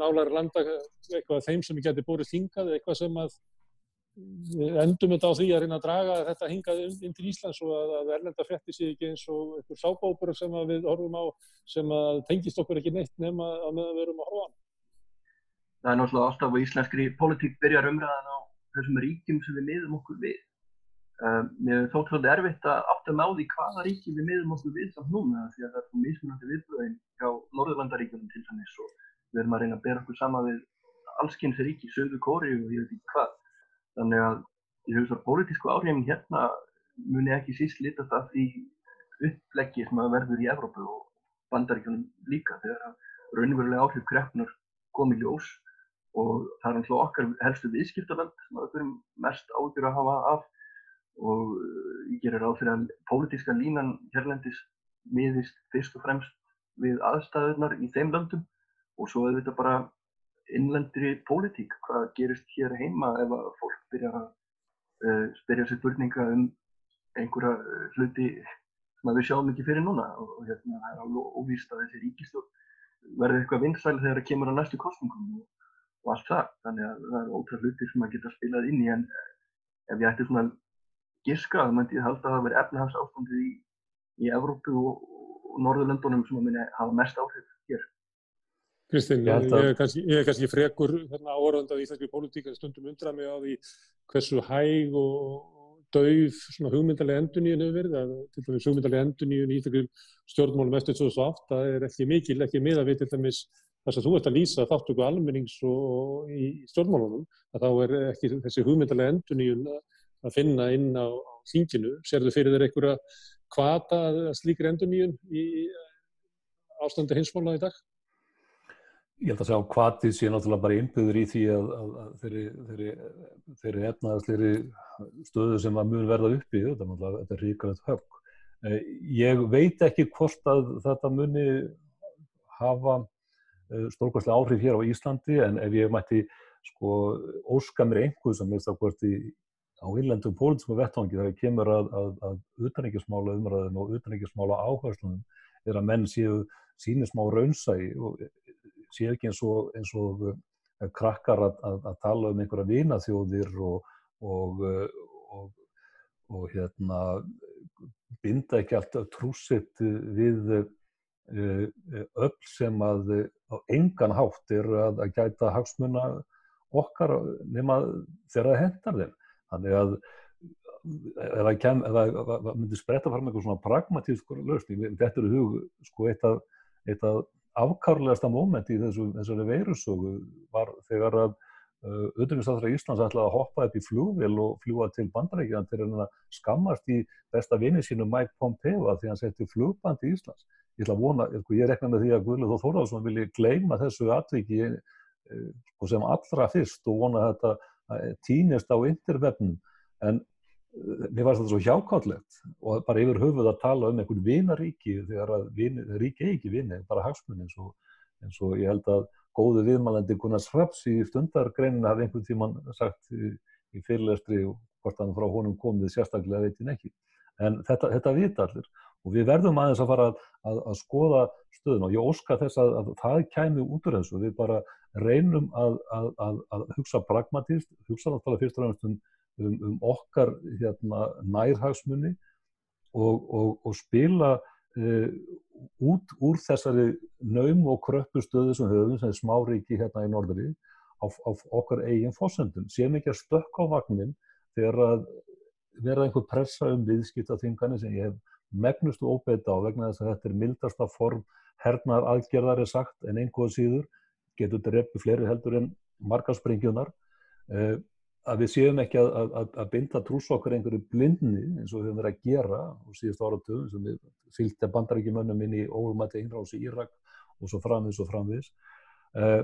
nálar landa, eitthvað þeim sem getur búið þingað, eitthvað sem að endum þetta á því að reyna að draga þetta hingað inn, til Íslands og að, að erlenda frétti sig ekki eins og einhver sábópur sem við horfum á sem að tengist okkur ekki neitt nema að meðan við erum að horfa á. Það er náttúrulega alltaf á íslenskri politík byrjar umræðan á þessum ríkjum sem við miðum okkur við. Um, mér þótt svolítið erfitt að átta með á því hvaða ríki við miðum okkur við samt núna því að það er svo mismunandi viðbröðin hjá Norðurlandaríkunum til dæmis og við erum að reyna að bera okkur sama við allskynns ríki, söðu kóri og ég veit ekki hvað. Þannig að ég hugsa að pólitísku áhrifin hérna muni ekki síst litast af því uppleggi sem að verður í Evrópu og bandaríkunum líka þegar raunverulega áhrif kreppnar komið ljós og það er alltaf okkar helstu viðskiptaland sem við þurfum mest ágjur að hafa af og eh, ég gerir ráð fyrir að pólitíska línan hérlendis miðist fyrst og fremst við aðstæðunar í þeim löndum og svo er þetta bara innlendri pólitík, hvað gerist hér heima ef að fólk byrja að uh, spyrja sér spurninga um einhverja uh, hluti sem við sjáum ekki fyrir núna? Og, og hérna það er alveg óvíst að þessi ríkistjórn verði eitthvað vinsæl þegar það kemur á næstu kostningum og, og allt það, þannig að það er ótrúlega hluti sem að geta spilað inn í. En ef ég ætti svona giska þá myndi ég halda að það veri efnahags ástandið í, í Evrópu og, og Norðurlöndunum sem að minna hafa mest áhrif. Kristinn, ég, ég er kannski, kannski frekur hérna áhörðand af íslenski pólitík en stundum undra mig á því hversu hæg og svona hugmyndalega enduníun hefur verið að til dæmis hugmyndalega enduníun í stjórnmálum eftir 2008 það er ekki mikil, ekki miða við til dæmis þess að þú ert að lýsa þáttöku almennings og í stjórnmálunum að þá er ekki þessi hugmyndalega enduníun að finna inn á, á þinginu. Serðu fyrir þeir einhverja kvata slíkri endur nýjun í ástandi hinsmála í dag? Ég held að segja á kvatið sé náttúrulega bara innbyður í því að, að, að þeirri, þeirri, þeirri efnaðsleiri stöðu sem að mun verða uppi, þetta er ríkalegt högg. Eh, ég veit ekki hvort að þetta muni hafa eh, stórkvæmslega áhrif hér á Íslandi en ef ég mætti sko óska mér einhver sem á hvort í á innlendum pólitísku vettvangi þegar það kemur að, að, utanrikismála umræðin og utanrikismála áherslunum er að menn séu sínismá raunsægi og séu ekki eins og, eins og uh, krakkar að, að tala um einhverja vinaþjóðir og, og, uh, og hérna, binda ekki alltaf trúsitt við uh, öll sem að á engan hátt er að gæta hagsmuna okkar nema þegar það hendar þeim. Þannig að ef það, kem, ef það myndi spretta fram eitthvað svona pragmatísk lösning, þetta eru hug sko eitt af, eitt af afkárlegasta móment í þessu, þessari veirusögu var þegar að uh, auðvitaðstáður Íslands ætlaði að hoppa upp í flugvél og fljúa til bandarækjan til að skammast í besta vini sínu Mike Pompeo að því hann setti flugband í Íslands. Ég ætla að vona, sko, ég rekna með því að Guðlur Þór Þórðarsson vilji gleima þessu atviki eh, sko, sem allra fyrst og vona að þetta týnist á intervefnum en eh, mér finnst þetta svo hjákállegt og bara yfir höfuð að tala um einhvern vinaríki þegar ríki eigi ekki vini, bara hagsmunni eins og, eins og ég held að góðu viðmælandi Gunnar Sraps í stundargreininu hafði einhvern tíman sagt í, í fyrirlestri hvort hann frá honum komið sérstaklega veitin ekki. En þetta, þetta vita allir og við verðum aðeins að fara að, að, að skoða stöðun og ég óska þess að, að það kæmi út úr þessu. Við bara reynum að hugsa pragmatíst, hugsa náttúrulega fyrst og fremst um, um, um okkar hérna, nærhagsmunni og, og, og spila uh, út úr þessari naum og kröppu stöðu sem höfum, sem er smáríki hérna í norðri, á, á okkar eigin fósendun. Séum ekki að stökka á vagnin þegar að vera einhver pressa um viðskiptaþingarnir sem ég hef megnustu óbeita á vegna þess að þetta er mildasta form hernar aðgerðar er sagt en einhverju síður getur drepu fleiri heldur en margarspringjunar eh, að við séum ekki að, að, að binda trúsokkar einhverju blindni eins og við höfum verið að gera á síðust áratöðum sem við fylgta bandarækjumönnum inn í ólumætti innráðs í Írak og svo framvis og framvis eh,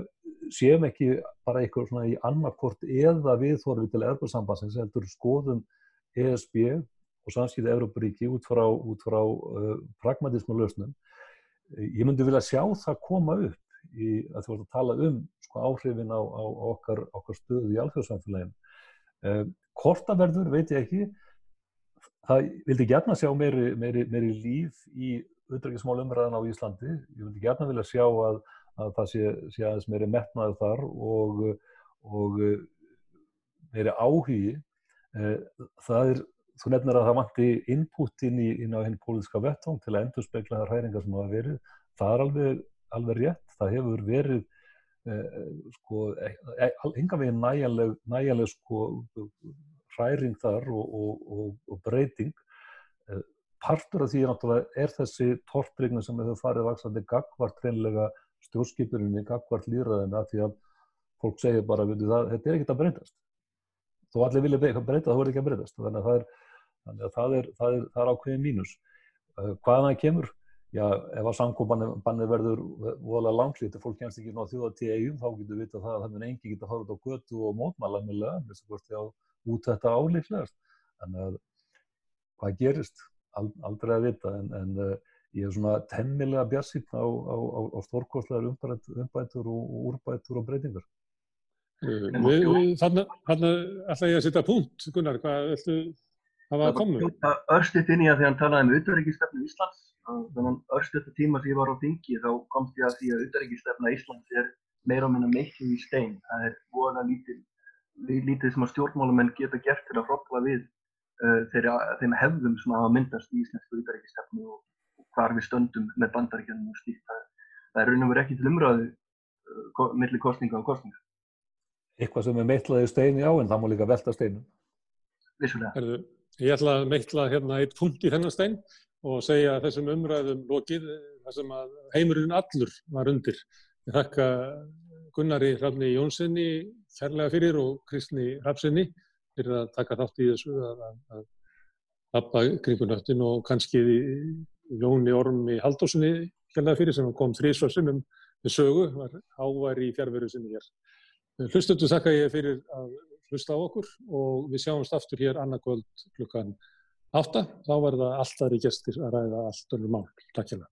séum ekki bara eitthvað svona í annarkort eða viðþorfi til erfarsambansins heldur skoðum ESB og samskipti Európaríki út frá, út frá uh, pragmatísmu lausnum. Ég myndi vilja sjá það koma upp í að þú vart að tala um sko, áhrifin á, á okkar, okkar stöðu í alþjóðsamfélagin. Uh, Kortaverður veit ég ekki, það vildi gætna sjá meiri, meiri, meiri líf í auðvitaðismál umræðan á Íslandi. Ég myndi gætna vilja sjá að, að það sé, sé aðeins meiri metnaður þar og, og meiri áhugi. Það er, þú nefnir að það vanti input inn, í, inn á henni pólítiska vettóng til að endur spekla það hræringar sem hafa verið. Það er alveg, alveg rétt. Það hefur verið sko, enga veginn næjanleg, næjanleg sko, hræring þar og, og, og, breyting. Partur af því er þessi tortrygna sem hefur farið vaksandi gagvart hreinlega stjórnskipurinni, gagvart líðræðina því að fólk segir bara það, þetta er ekkert að breytast. Þó allir vilja breyta það voru ekki að breytast. Þannig að það er, að það er, það er, það er ákveðin mínus. Hvaðan það kemur já, ef að samkópanir verður vola langlít og fólk kemst ekki ná þjóða til eigum þá getur við vita það að það mun engi geta farið út á götu og mótmæla meðlega út þetta álíklegast þannig að hvað gerist aldrei að vita en, en uh, ég er svona temmilega bjassinn á, á, á, á stórkostlegar umbætur og, og úrbætur og breytingar. Þannig ætla ég að setja punkt, Gunnar, hvað ætlu hafa að koma? Örstitt inn í að því að hann talaði um auðverðingisstefnu Íslands, þannig örstitt tíma sem ég var á þingi þá komst ég að því að auðverðingisstefna Íslands er meira og minna miklu í stein. Það er voða lítið, lítið sem að stjórnmálumenn geta gert til að hrópla við uh, þeirra, þeim hefðum sem hafa myndast í íslensku útækistefnu og, og hvar við stöndum með bandaríkjum og slíkt. Það, það er raun og verið ekki til umræðu uh, millir kostninga og kostninga. Eitthvað sem er meitlaði steini á en það má líka velta steinum. Vissulega. Ég ætla að meitla hérna eitt punkt í þennan stein og segja þessum umræðum lokið þar sem að heimurinn allur var undir. Ég þakka Gunnari Hrafni Jónssoni kærlega fyrir og Kristni Hrafsinni fyrir að taka þátt í þessu að, að, að lappa kringunöttin og kannski Jóni Ormi Haldósinni kærlega fyrir sem kom þrísvarsinnum með sögu, var ávær í fjárveru sinni hér. Hlustundu þakka ég fyrir að hlusta á okkur og við sjáumst aftur hér annarkvöld klukkan átta. Þá verða alltaf í gestir að ræða allt öllum mál. Takk hjá það.